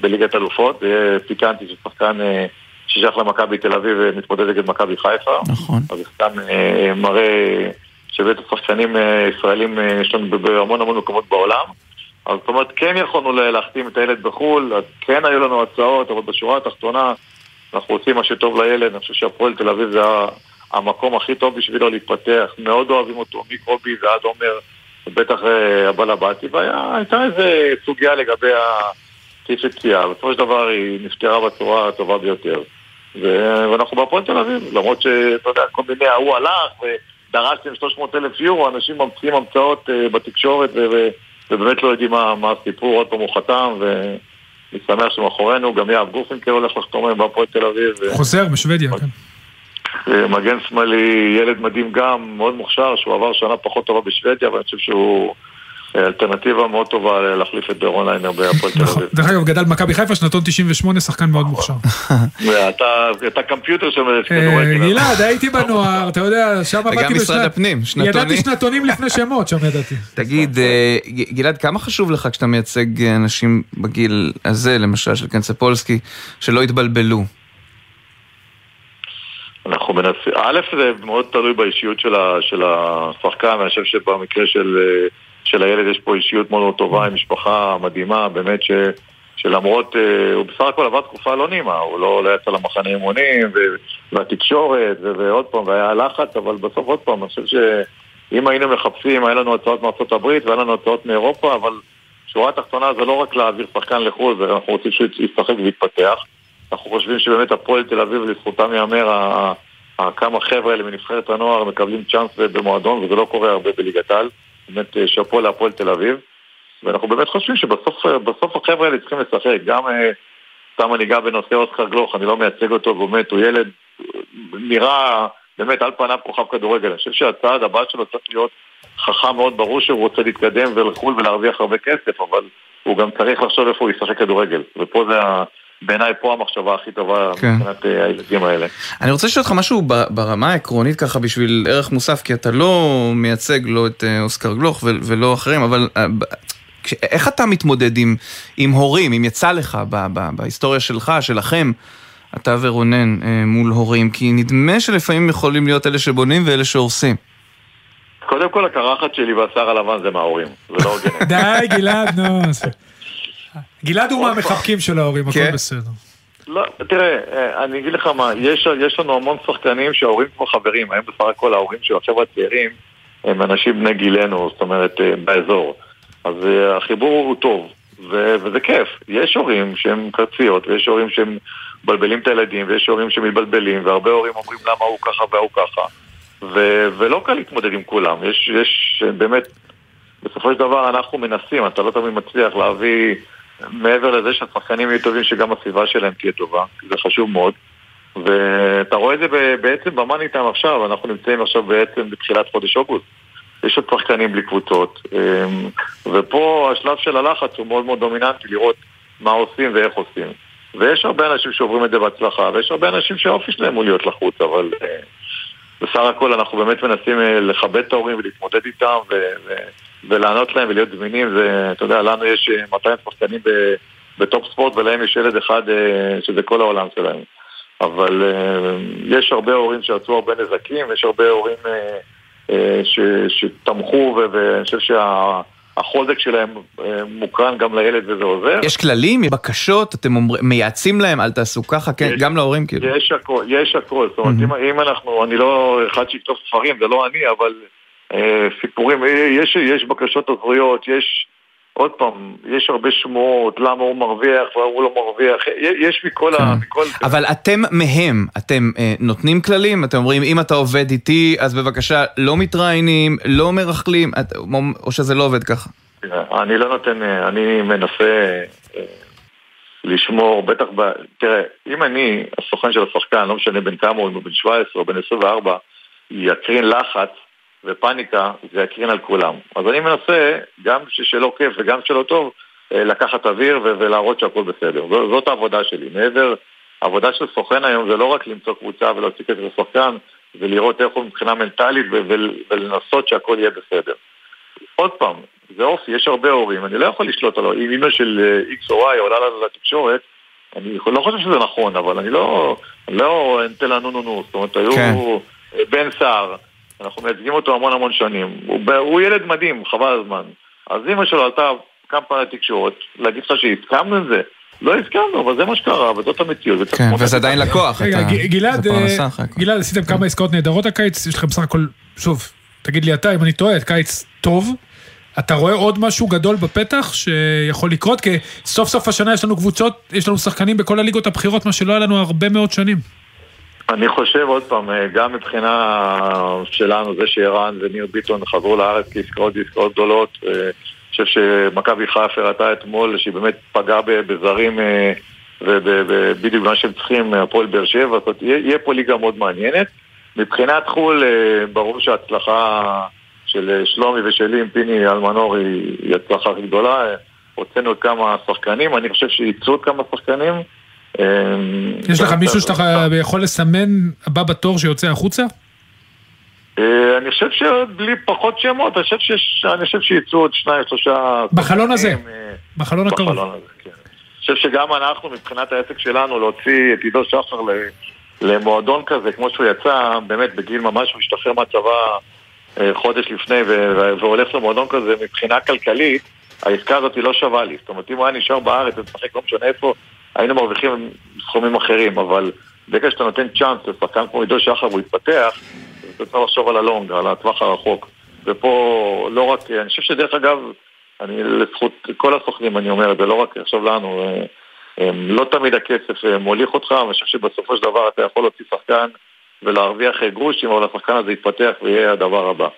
בליגת אלופות. זה יהיה פיקנטי ששחקן אה, ששייך למכבי תל אביב ומתמודד נגד מכבי חיפה. נכון. אז זה סתם אה, מראה שבאמת השחקנים אה, ישראלים אה, יש לנו בהמון המון מקומות בעולם. אז זאת אומרת, כן יכולנו לה- להחתים את הילד בחו"ל, אז כן היו לנו הצעות, אבל בשורה התחתונה אנחנו עושים מה שטוב לילד. אני חושב שהפועל תל אביב זה המקום הכי טוב בשבילו להתפתח. מאוד אוהבים אותו, מקובי ועד עומר, בטח אה, הבעל הבאתי, והייתה איזו סוגיה לגבי הטיפ יציאה. בסופו של דבר היא נפתרה בצורה הטובה ביותר. ואנחנו בהפועל תל אביב, למרות שאתה יודע, כל מיני, ההוא הלך ודרשתם 300 אלף יורו, אנשים ממציאים המצאות אה, בתקשורת ובאמת לא יודעים מה, מה הסיפור, עוד פעם הוא חתם ואני שמח שמאחורינו, גם יאב גופינקר הולך לחתום היום בהפועל תל אביב. חוזר בשוודיה, כן. מגן שמאלי, ילד מדהים גם, מאוד מוכשר, שהוא עבר שנה פחות טובה בשוודיה, ואני חושב שהוא אה, אלטרנטיבה מאוד טובה להחליף את דורון ליינר בהפועל תל נכון. אביב. דרך אגב, גדל במכבי חיפה, שנתון 98, שחקן מאוד מוכשר. אתה קמפיוטר של אה, כדורגל. גלעד, הייתי בנוער, אתה יודע, שם וגם עבדתי משרד בשנת- הפנים, שנתונים. ידעתי שנתונים לפני שמות, שם ידעתי. תגיד, אה, גלעד, כמה חשוב לך כשאתה מייצג אנשים בגיל הזה, למשל, של קנצפולסקי, שלא יתבלבלו? אנחנו מנסים, א' זה מאוד תלוי באישיות של, ה, של השחקן, ואני חושב שבמקרה של, אה, של הילד יש פה אישיות מאוד מאוד טובה, עם משפחה מדהימה, באמת ש, שלמרות, אה, הוא בסך הכל עבר תקופה לא נעימה, הוא לא, לא יצא למחנה אימונים, והתקשורת, ועוד פעם, והיה לחץ, אבל בסוף עוד פעם, אני חושב שאם היינו מחפשים, היה לנו הצעות מארצות הברית והיה לנו הצעות מאירופה, אבל שורה התחתונה זה לא רק להעביר שחקן לחו"ל, אנחנו רוצים שהוא ישחק ויתפתח. אנחנו חושבים שבאמת הפועל תל אביב, לזכותם ייאמר, כמה חבר'ה האלה מנבחרת הנוער מקבלים צ'אנס במועדון, וזה לא קורה הרבה בליגת העל. באמת אה, שאפו להפועל תל אביב. ואנחנו באמת חושבים שבסוף אה, החבר'ה האלה צריכים לשחק. גם, אה, סתם אני אגע בנושא אוסקר גלוך, אני לא מייצג אותו, באמת, הוא ילד, אה, נראה באמת על פניו כוכב כדורגל. אני חושב שהצעד הבא שלו צריך להיות חכם מאוד, ברור שהוא רוצה להתקדם ולחו"ל ולהרוויח הרבה כסף, אבל הוא גם צריך לחשוב איפה הוא ישחק כדורגל. ופה זה. בעיניי פה המחשבה הכי טובה כן. מבחינת אה, הילדים האלה. אני רוצה לשאול אותך משהו ברמה העקרונית ככה בשביל ערך מוסף, כי אתה לא מייצג לא את אה, אוסקר גלוך ולא אחרים, אבל אה, איך אתה מתמודד עם, עם הורים, אם יצא לך ב- ב- בהיסטוריה שלך, שלכם, אתה ורונן אה, מול הורים? כי נדמה שלפעמים יכולים להיות אלה שבונים ואלה שהורסים. קודם כל הקרחת שלי והשיער הלבן זה מההורים, זה לא הוגן. די, גלעד, נו. גלעד הוא מהמחבקים של ההורים, הכל כן. בסדר. לא, תראה, אה, אני אגיד לך מה, יש, יש לנו המון שחקנים שההורים כבר חברים, היום בסך הכל ההורים של החבר'ה הצעירים הם אנשים בני גילנו, זאת אומרת, אה, באזור. אז אה, החיבור הוא טוב, ו- וזה כיף. יש הורים שהם קרציות, ויש הורים שהם מבלבלים את הילדים, ויש הורים שמתבלבלים, והרבה הורים אומרים למה הוא ככה והוא ככה. ו- ולא קל להתמודד עם כולם. יש, יש באמת, בסופו של דבר אנחנו מנסים, אתה לא תמיד מצליח להביא, מעבר לזה שהשחקנים יהיו טובים, שגם הסביבה שלהם תהיה טובה, זה חשוב מאוד. ואתה רואה את זה בעצם במאני טיים עכשיו, אנחנו נמצאים עכשיו בעצם בתחילת חודש אוגוסט. יש עוד שחקנים בלי קבוצות, אמ, ופה השלב של הלחץ הוא מאוד מאוד דומיננטי, לראות מה עושים ואיך עושים. ויש הרבה אנשים שעוברים את זה בהצלחה, ויש הרבה אנשים שהאופי שלהם הוא להיות לחוץ, אבל אה, בסך הכל אנחנו באמת מנסים אה, לכבד את ההורים ולהתמודד איתם ו- ולענות להם ולהיות זמינים. זה, אתה יודע, לנו יש אה, 200 שחקנים ב- בטופ ספורט ולהם יש ילד אחד אה, שזה כל העולם שלהם. אבל אה, יש הרבה הורים שעשו הרבה נזקים, יש הרבה הורים אה, אה, ש- שתמכו ואני חושב שהחוזק שלהם אה, מוקרן גם לילד וזה עוזר. יש כללים, בקשות, אתם אומר, מייעצים להם, אל תעשו ככה, כן, יש- גם להורים כאילו. יש הכל, יש הכל. זאת אומרת, אם, אם אנחנו, אני לא אחד שיכתוב ספרים, זה לא אני, אבל אה, סיפורים, אה, יש, יש בקשות עזריות, יש, עוד פעם, יש הרבה שמועות, למה הוא מרוויח והוא לא מרוויח, יש- יש מכל ה... מכל... אבל אתם מהם, אתם אה, נותנים כללים, אתם אומרים אם אתה עובד איתי אז בבקשה לא מתראיינים, לא מרכלים, את, או שזה לא עובד ככה. אני לא נותן, אה, אני מנסה אה, לשמור, בטח ב... תראה, אם אני, הסוכן של השחקן, לא משנה בין כמה הוא, אם הוא בן 17 או בן 24, יקרין לחץ ופניקה, זה יקרין על כולם. אז אני מנסה, גם שלא כיף וגם שלא טוב, אה, לקחת אוויר ולהראות שהכל בסדר. זאת העבודה שלי. מעבר, העבודה של סוכן היום זה לא רק למצוא קבוצה ולהוציא כסף לשחקן, זה לראות איך הוא מבחינה מנטלית ולנסות שהכל יהיה בסדר. עוד פעם, זה אופי, יש הרבה הורים, אני לא יכול לשלוט עליו. אם אמא של אה, X או Y עולה לתקשורת, אני יכול- לא חושב שזה נכון, אבל אני לא, לא אתן לה נו נו נו. זאת אומרת, היו כן. בן סער, אנחנו מייצגים אותו המון המון שנים. הוא, הוא ילד מדהים, חבל הזמן. אז אמא שלו עלתה כמה פעמים לתקשורת, להגיד לך שהסכמנו עם זה. לא הסכמנו, אבל זה מה שקרה, וזאת המציאות. כן, וזה. עדיין לקוח, רגע, אתה- ג- גלעד, אה. גלעד, עשיתם כמה עסקאות נהדרות הקיץ, יש לכם בסך הכל, שוב, תגיד לי אתה אם אני טועה, קיץ טוב. אתה רואה עוד משהו גדול בפתח שיכול לקרות? כי סוף סוף השנה יש לנו קבוצות, יש לנו שחקנים בכל הליגות הבכירות, מה שלא היה לנו הרבה מאוד שנים. אני חושב עוד פעם, אה, גם מבחינה שלנו, זה שערן וניר ביטון חברו לארץ כעסקאות עסקאות גדולות, אה, אני חושב שמכבי חיפה הראתה אתמול שהיא באמת פגעה בזרים אה, ובדיוק מה שהם צריכים, הפועל באר שבע, זאת אומרת, יהיה פה ליגה מאוד מעניינת. מבחינת חו"ל, ברור שההצלחה של שלומי ושלי עם פיני אלמנור היא הצלחה הכי גדולה. הוצאנו כמה שחקנים, אני חושב שייצאו כמה שחקנים. אמ, יש לך מישהו שאתה יכול לסמן הבא בתור שיוצא החוצה? אה, אני חושב שבלי פחות שמות, אני חושב, שיש, אני חושב שיצאו עוד שניים, שלושה... בחלון הזה, אה, בחלון הקרוב. בחלון הזה, כן. אני חושב שגם אנחנו, מבחינת העסק שלנו, להוציא את עידו שחר למועדון כזה, כמו שהוא יצא, באמת בגיל ממש, הוא השתחרר מהצבא אה, חודש לפני והולך למועדון כזה, מבחינה כלכלית, העסקה הזאת היא לא שווה לי. זאת אומרת, אם הוא היה נשאר בארץ ומשחק לא משנה איפה, היינו מרוויחים סכומים אחרים, אבל ברגע שאתה נותן צ'אנס לשחקן כמו עידו שחר והוא יתפתח, אתה צריך לחשוב על הלונג, על הטווח הרחוק. ופה לא רק, אני חושב שדרך אגב, אני לזכות כל הסוכנים אני אומר את זה, לא רק עכשיו לנו, אה, אה, לא תמיד הכסף אה, מוליך אותך, אני חושב שבסופו של דבר אתה יכול להוציא שחקן ולהרוויח גרושים, אבל השחקן הזה יתפתח ויהיה הדבר הבא.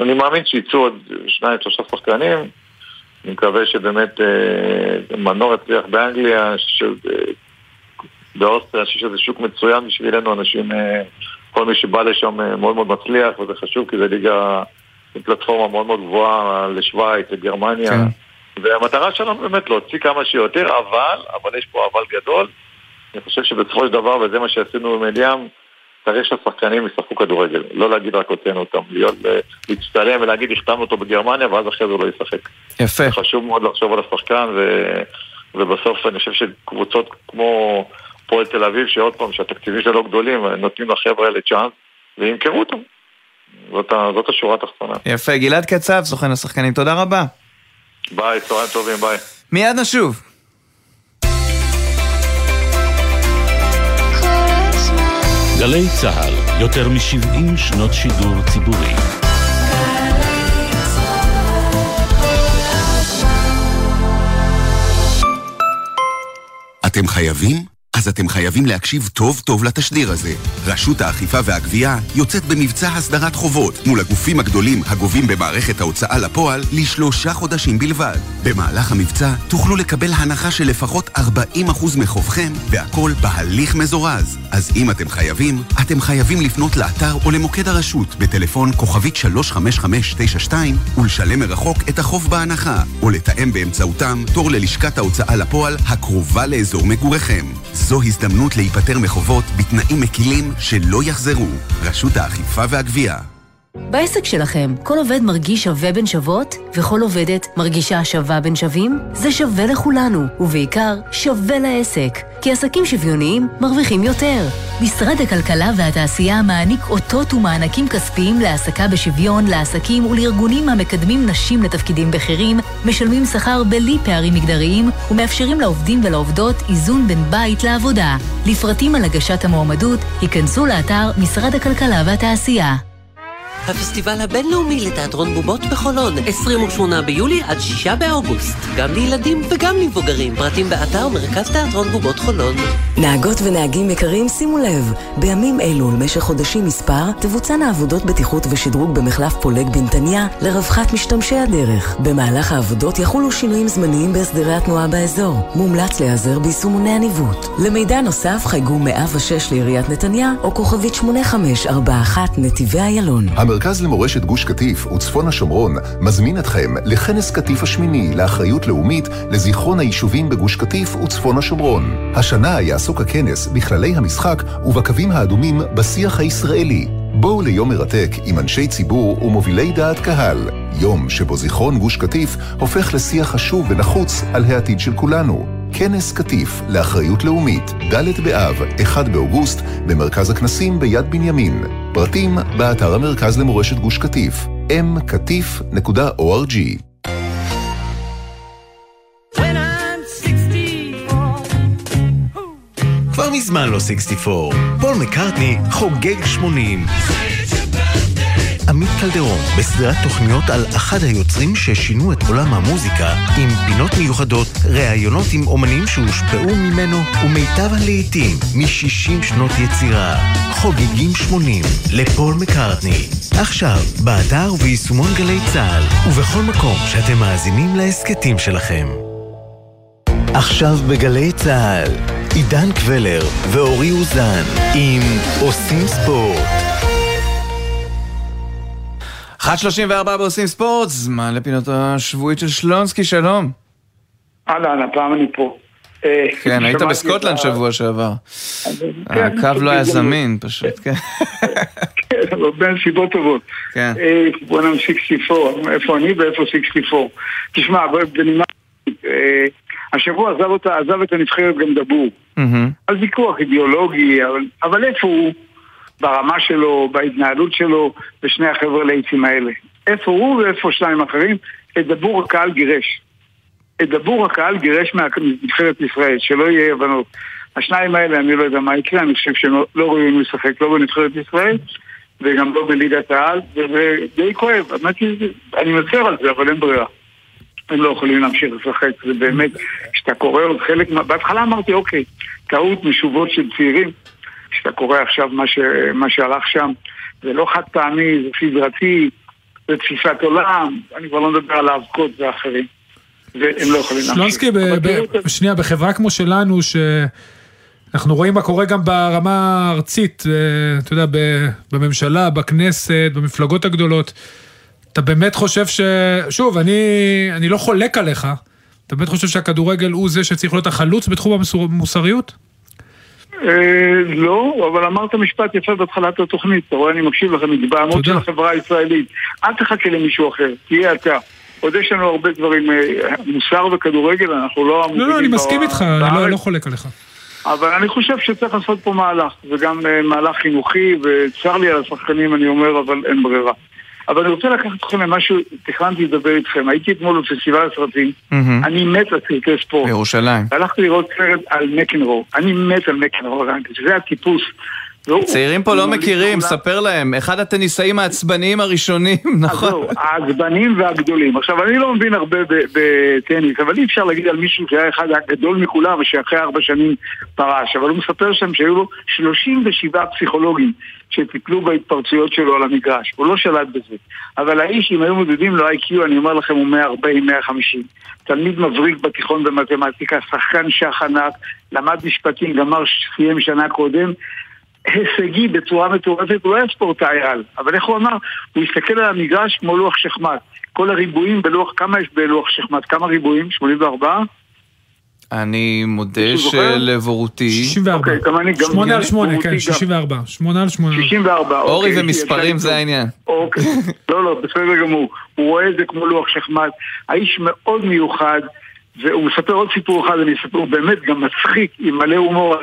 אני מאמין שיצאו עוד שניים, שלושה שחקנים, אני מקווה שבאמת אה, מנור יצליח באנגליה, באוסטריה, אני חושב שזה שוק מצוין בשבילנו, אנשים, אה, כל מי שבא לשם אה, מאוד מאוד מצליח, וזה חשוב כי זה ליגה עם פלטפורמה מאוד מאוד גבוהה לשוויץ, לגרמניה. כן. והמטרה שלנו באמת להוציא כמה שיותר, אבל, אבל יש פה אבל גדול. אני חושב שבסופו של דבר, וזה מה שעשינו עם אליאם, צריך שהשחקנים ישחקו כדורגל, לא להגיד רק הוצאנו אותם, להיות, להצטלם ולהגיד החתמנו אותו בגרמניה ואז אחרי זה הוא לא ישחק. יפה. חשוב מאוד לחשוב על השחקן ו... ובסוף אני חושב שקבוצות כמו פועל תל אביב, שעוד פעם, שהתקציבים שלו לא גדולים, נותנים לחבר'ה האלה צ'אנס וימכרו אותם. זאת, זאת השורה התחתונה. יפה, גלעד קצב, סוכן השחקנים, תודה רבה. ביי, צהריים טובים, ביי. מיד נשוב. גלי צה"ל, יותר מ-70 שנות שידור ציבורי. אתם חייבים? אז אתם חייבים להקשיב טוב טוב לתשדיר הזה. רשות האכיפה והגבייה יוצאת במבצע הסדרת חובות מול הגופים הגדולים הגובים במערכת ההוצאה לפועל לשלושה חודשים בלבד. במהלך המבצע תוכלו לקבל הנחה של לפחות 40% מחובכם, והכל בהליך מזורז. אז אם אתם חייבים, אתם חייבים לפנות לאתר או למוקד הרשות בטלפון כוכבית 35592 ולשלם מרחוק את החוב בהנחה, או לתאם באמצעותם תור ללשכת ההוצאה לפועל הקרובה לאזור מגוריכם. זו הזדמנות להיפטר מחובות בתנאים מקילים שלא יחזרו. רשות האכיפה והגבייה. בעסק שלכם, כל עובד מרגיש שווה בין שוות, וכל עובדת מרגישה שווה בין שווים? זה שווה לכולנו, ובעיקר שווה לעסק. כי עסקים שוויוניים מרוויחים יותר. משרד הכלכלה והתעשייה מעניק אותות ומענקים כספיים להעסקה בשוויון לעסקים ולארגונים המקדמים נשים לתפקידים בכירים, משלמים שכר בלי פערים מגדריים, ומאפשרים לעובדים ולעובדות איזון בין בית לעבודה. לפרטים על הגשת המועמדות, היכנסו לאתר משרד הכלכלה והתעשייה. הפסטיבל הבינלאומי לתיאטרון בובות בחולון, 28 ביולי עד 6 באוגוסט. גם לילדים וגם למבוגרים. פרטים באתר מרכז תיאטרון בובות חולון. נהגות ונהגים יקרים, שימו לב, בימים אלו ולמשך חודשים מספר, תבוצענה עבודות בטיחות ושדרוג במחלף פולג בנתניה לרווחת משתמשי הדרך. במהלך העבודות יחולו שינויים זמניים בהסדרי התנועה באזור. מומלץ להיעזר ביישומוני הניווט. למידע נוסף חייגו 106 לעיריית נתניה או כוכבית 8541 נתיבי איילון. המרכז למורשת גוש קטיף וצפון השומרון מזמין אתכם לכנס קטיף השמיני לאחריות לאומית לזיכרון היישובים בגוש קטיף וצפון השומרון. השנה יעסוק הכנס בכללי המשחק ובקווים האדומים בשיח הישראלי. בואו ליום מרתק עם אנשי ציבור ומובילי דעת קהל. יום שבו זיכרון גוש קטיף הופך לשיח חשוב ונחוץ על העתיד של כולנו. כנס קטיף לאחריות לאומית, ד' באב, 1 באוגוסט, במרכז הכנסים ביד בנימין. פרטים באתר המרכז למורשת גוש קטיף, mkatif.org. כבר מזמן לא 64. פול מקארטני חוגג 80. עמית קלדרון בסדרת תוכניות על אחד היוצרים ששינו את עולם המוזיקה עם פינות מיוחדות, ראיונות עם אומנים שהושפעו ממנו ומיטב הלעיתים מ-60 שנות יצירה. חוגגים 80 לפול מקארטני. עכשיו, באתר וביישומון גלי צה"ל ובכל מקום שאתם מאזינים להסכתים שלכם. עכשיו בגלי צה"ל, עידן קבלר ואורי אוזן עם עושים ספורט. 1.34 בעושים ספורט, זמן לפינות השבועית של שלונסקי, שלום. אהלן, הפעם אני פה. אה, כן, היית בסקוטלנד שבוע שעבר. כן, הקו לא היה בדיוק. זמין, פשוט, כן. כן, אבל בין סיבות טובות. כן. אה, בוא נמשיך 64, איפה אני ואיפה 64. תשמע, בנימה... אה, השבוע עזב את הנבחרת גם דבור. על ויכוח אידיאולוגי, אבל איפה הוא ברמה שלו, בהתנהלות שלו, ושני החבר'ה ליצים האלה? איפה הוא ואיפה שניים אחרים? את דבור הקהל גירש. את דבור הקהל גירש מנבחרת ישראל, שלא יהיה הבנות. השניים האלה, אני לא יודע מה יקרה, אני חושב שהם לא- ראויים לשחק לא בנבחרת ישראל וגם לא בליגת העל, וזה די כואב. אני מצר על זה, אבל אין ברירה. הם לא יכולים להמשיך לשחק, זה באמת, כשאתה קורא עוד חלק, בהתחלה אמרתי, אוקיי, טעות משובות של צעירים, כשאתה קורא עכשיו מה, ש, מה שהלך שם, זה לא חד פעמי, זה סדרתי, זה תפיסת עולם, אני כבר לא מדבר על האבקות ואחרים, והם לא יכולים להמשיך. שלונסקי, ב- שנייה, בחברה כמו שלנו, שאנחנו רואים מה קורה גם ברמה הארצית, אה, אתה יודע, בממשלה, בכנסת, במפלגות הגדולות, אתה באמת חושב ש... שוב, אני, אני לא חולק עליך, אתה באמת חושב שהכדורגל הוא זה שצריך להיות החלוץ בתחום המוסריות? אה, לא, אבל אמרת משפט יפה בהתחלת התוכנית, אתה רואה, אני מקשיב לכם, התבהמות של החברה הישראלית. אל תחכה למישהו אחר, תהיה אתה. עוד יש לנו הרבה דברים, אה, מוסר וכדורגל, אנחנו לא לא, לא, המובילים אני מסכים איתך, אני לא. לא חולק עליך. אבל אני חושב שצריך לעשות פה מהלך, וגם אה, מהלך חינוכי, וצר לי על השחקנים, אני אומר, אבל אין ברירה. אבל אני רוצה לקחת אתכם למשהו, תכננתי לדבר איתכם. הייתי אתמול בפסטיבל הסרטים. אני מת על סרטי ספורט. בירושלים. הלכתי לראות סרט על מקנרו, אני מת על מקנרו, זה הטיפוס. והוא- צעירים פה לא מכירים, ספר להם. אחד הטניסאים העצבניים הראשונים, נכון. זהו, העצבנים והגדולים. עכשיו, אני לא מבין הרבה בטניס, אבל אי אפשר להגיד על מישהו שהיה אחד הגדול מכולם ושאחרי ארבע שנים פרש. אבל הוא מספר שם שהיו לו 37 פסיכולוגים שטיפלו בהתפרצויות שלו על המגרש. הוא לא שלט בזה. אבל האיש, אם היו מודדים לו איי-קיו, אני אומר לכם, הוא 140-150. תלמיד מבריק בתיכון במתמטיקה, שחקן שח ענק, למד משפטים, גמר, סיים שנה קודם. הישגי בצורה מטורפת, הוא לא היה ספורטאי על, אבל איך הוא אמר? הוא הסתכל על המגרש כמו לוח שחמט. כל הריבועים בלוח, כמה יש בלוח שחמט? כמה ריבועים? 84? אני מודה? שלבורותי... 64. אוקיי, גם אני, גם 8 על אני, 8, בורותי כן, גם. 64. 8 על 8. 64, אורי אוקיי, ומספרים יצא זה העניין. אוקיי, לא, לא, בסדר גמור. הוא רואה את זה כמו לוח שחמט. האיש מאוד מיוחד, והוא מספר עוד סיפור אחד, אני אספר, הוא באמת גם מצחיק, עם מלא הומור,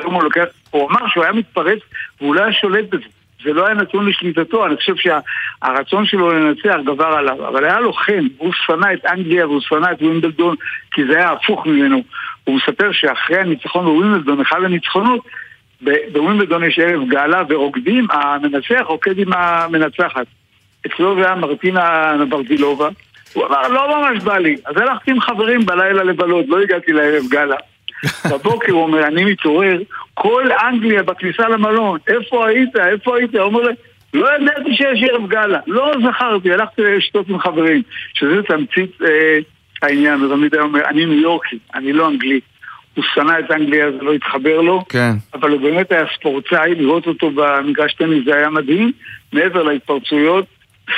הוא אמר שהוא היה מתפרץ, והוא לא היה שולט בזה. זה לא היה נתון לשליטתו, אני חושב שהרצון שלו לנצח גבר עליו, אבל היה לו חן, הוא שנא את אנגליה והוא שנא את ווימבלדון, כי זה היה הפוך ממנו. הוא מספר שאחרי הניצחון בווימבלדון, אחד הניצחונות, ב- בווימבלדון יש ערב גאלה ורוקדים, המנצח רוקד עם המנצחת. אצלו זה היה מרטינה נברדילובה. הוא אמר, לא ממש בא לי. אז הלכתי עם חברים בלילה לבלות, לא הגעתי לערב גאלה. בבוקר הוא אומר, אני מתעורר, כל אנגליה בכניסה למלון, איפה היית? איפה היית? הוא אומר לי, לא ידעתי שיש ערב גאלה, לא זכרתי, הלכתי לשתות עם חברים, שזה תמצית אה, העניין, הוא תמיד היה אומר, אני ניו יורקי, אני לא אנגלי. הוא שנא את אנגליה, זה לא התחבר לו, כן. אבל הוא באמת היה ספורטאי, לראות אותו במגרש טניס זה היה מדהים, מעבר להתפרצויות.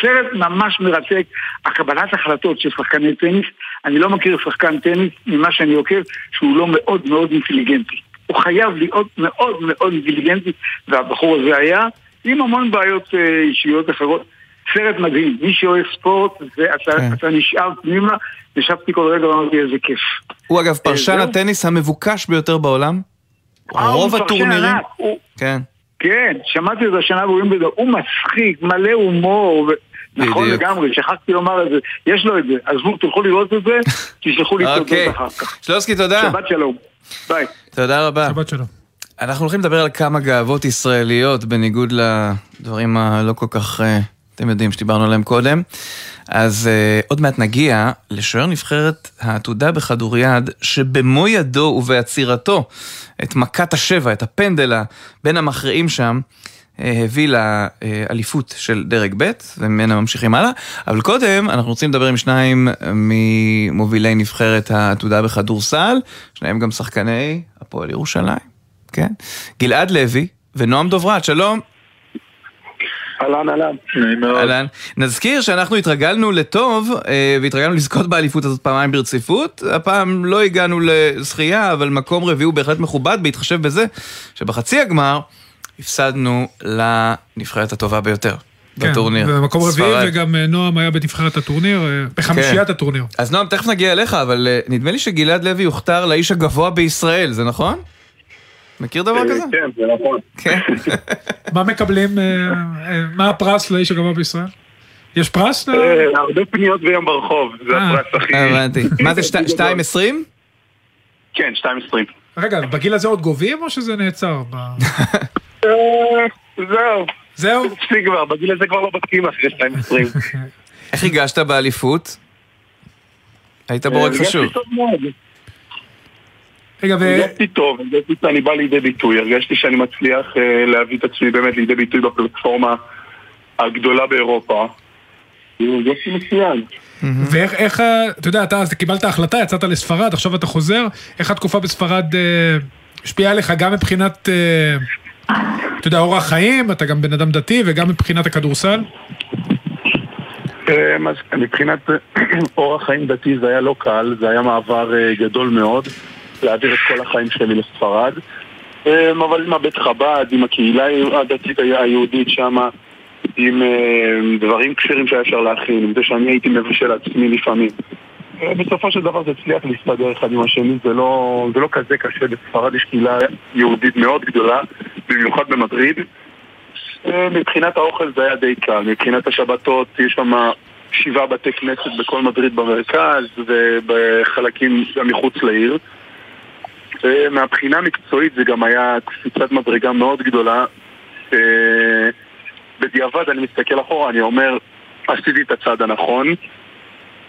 סרט ממש מרתק, הקבלת החלטות של שחקני טניס, אני לא מכיר שחקן טניס ממה שאני עוקב שהוא לא מאוד מאוד אינטליגנטי. הוא חייב להיות מאוד מאוד אינטליגנטי, והבחור הזה היה, עם המון בעיות אה, אישיות אחרות. סרט מדהים, מי שאוהב ספורט, ואתה כן. אתה נשאר פנימה, ישבתי כל רגע ואמרתי איזה כיף. הוא אגב פרשן זהו. הטניס המבוקש ביותר בעולם. אה, רוב הטורנירים. הוא- כן. כן, שמעתי את זה השנה בווימבלדון, הוא מצחיק, מלא הומור, ו... נכון. לגמרי, שכחתי לומר את זה, יש לו את זה, עזבו, תלכו לראות את זה, תשלחו לי תודות אוקיי. אחר כך. שלוסקי, תודה. שבת שלום, ביי. תודה רבה. שבת שלום. אנחנו הולכים לדבר על כמה גאוות ישראליות, בניגוד לדברים הלא כל כך אה, אתם יודעים שדיברנו עליהם קודם. אז uh, עוד מעט נגיע לשוער נבחרת העתודה בכדוריד, שבמו ידו ובעצירתו את מכת השבע, את הפנדל בין המכריעים שם, הביא לאליפות של דרג ב', וממנה ממשיכים הלאה. אבל קודם, אנחנו רוצים לדבר עם שניים ממובילי נבחרת העתודה בכדורסל, שניהם גם שחקני הפועל ירושלים, כן? גלעד לוי ונועם דוברת, שלום. אהלן, אהלן. נעים מאוד. אהלן. נזכיר שאנחנו התרגלנו לטוב, אה, והתרגלנו לזכות באליפות הזאת פעמיים ברציפות. הפעם לא הגענו לזכייה, אבל מקום רביעי הוא בהחלט מכובד, בהתחשב בזה שבחצי הגמר הפסדנו לנבחרת הטובה ביותר. כן, בטורניר. במקום רביעי. וגם אה, נועם היה בנבחרת הטורניר, אה, בחמישיית כן. הטורניר. אז נועם, תכף נגיע אליך, אבל אה, נדמה לי שגלעד לוי הוכתר לאיש הגבוה בישראל, זה נכון? מכיר דבר כזה? כן, זה נכון. כן. מה מקבלים, מה הפרס לאיש הגבוה בישראל? יש פרס? הרבה פניות ביום ברחוב, זה. הפרס הכי... הבנתי. מה זה, שתי- 2.20? כן, 2.20. רגע, בגיל הזה עוד גובים או שזה נעצר? אה, זהו. זהו? תפסיק כבר, בגיל הזה כבר לא בודקים אחרי 2.20. איך הגשת באליפות? היית בורג הרגשתי חשוב. טוב מאוד. רגע, ו... הרגשתי טוב, הרגשתי שאני בא לידי ביטוי, הרגשתי שאני מצליח אה, להביא את עצמי באמת לידי ביטוי בפלטפורמה הגדולה באירופה. הרגשתי מצוין. ואיך, אתה יודע, אתה קיבלת החלטה, יצאת לספרד, עכשיו אתה חוזר, איך התקופה בספרד אה, השפיעה עליך גם מבחינת, אה, אתה יודע, אורח חיים, אתה גם בן אדם דתי, וגם מבחינת הכדורסל? אה, מבחינת אורח חיים דתי זה היה לא קל, זה היה מעבר אה, גדול מאוד להעביר את כל החיים שלי לספרד. אה, אבל עם הבית חב"ד, עם הקהילה הדתית היהודית שם, עם דברים כשרים שהיה אפשר להכין, עם זה שאני הייתי מבשל עצמי לפעמים. בסופו של דבר זה הצליח להסתדר אחד עם השני, זה לא, זה לא כזה קשה, בספרד יש קהילה יהודית מאוד גדולה, במיוחד במדריד. מבחינת האוכל זה היה די קל, מבחינת השבתות יש שם שבעה בתי כנסת בכל מדריד במרכז ובחלקים גם מחוץ לעיר. מהבחינה המקצועית זה גם היה קפיצת מדרגה מאוד גדולה. אה, בדיעבד אני מסתכל אחורה, אני אומר, עשיתי את הצעד הנכון.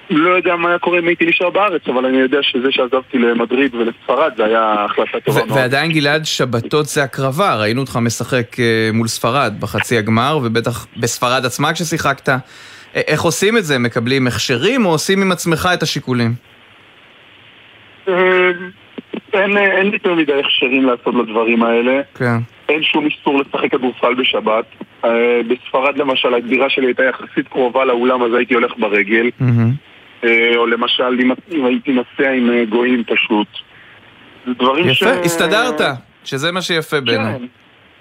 לא יודע מה היה קורה אם הייתי נשאר בארץ, אבל אני יודע שזה שעזבתי למדריד ולספרד זה היה החלטה טובה מאוד. ועדיין גלעד, שבתות זה הקרבה, ראינו אותך משחק אה, מול ספרד בחצי הגמר, ובטח בספרד עצמה כששיחקת. איך עושים את זה? מקבלים הכשרים או עושים עם עצמך את השיקולים? אה, אין, אין יותר מדי הכשרים לעשות לדברים האלה. כן. אין שום איסור לשחק כדורסל בשבת. אה, בספרד למשל, הדירה שלי הייתה יחסית קרובה לאולם, אז הייתי הולך ברגל. אה, או למשל, אם, הייתי נוסע עם אה, גויים פשוט. זה דברים ש... יפה, הסתדרת, שזה מה שיפה בעיניי.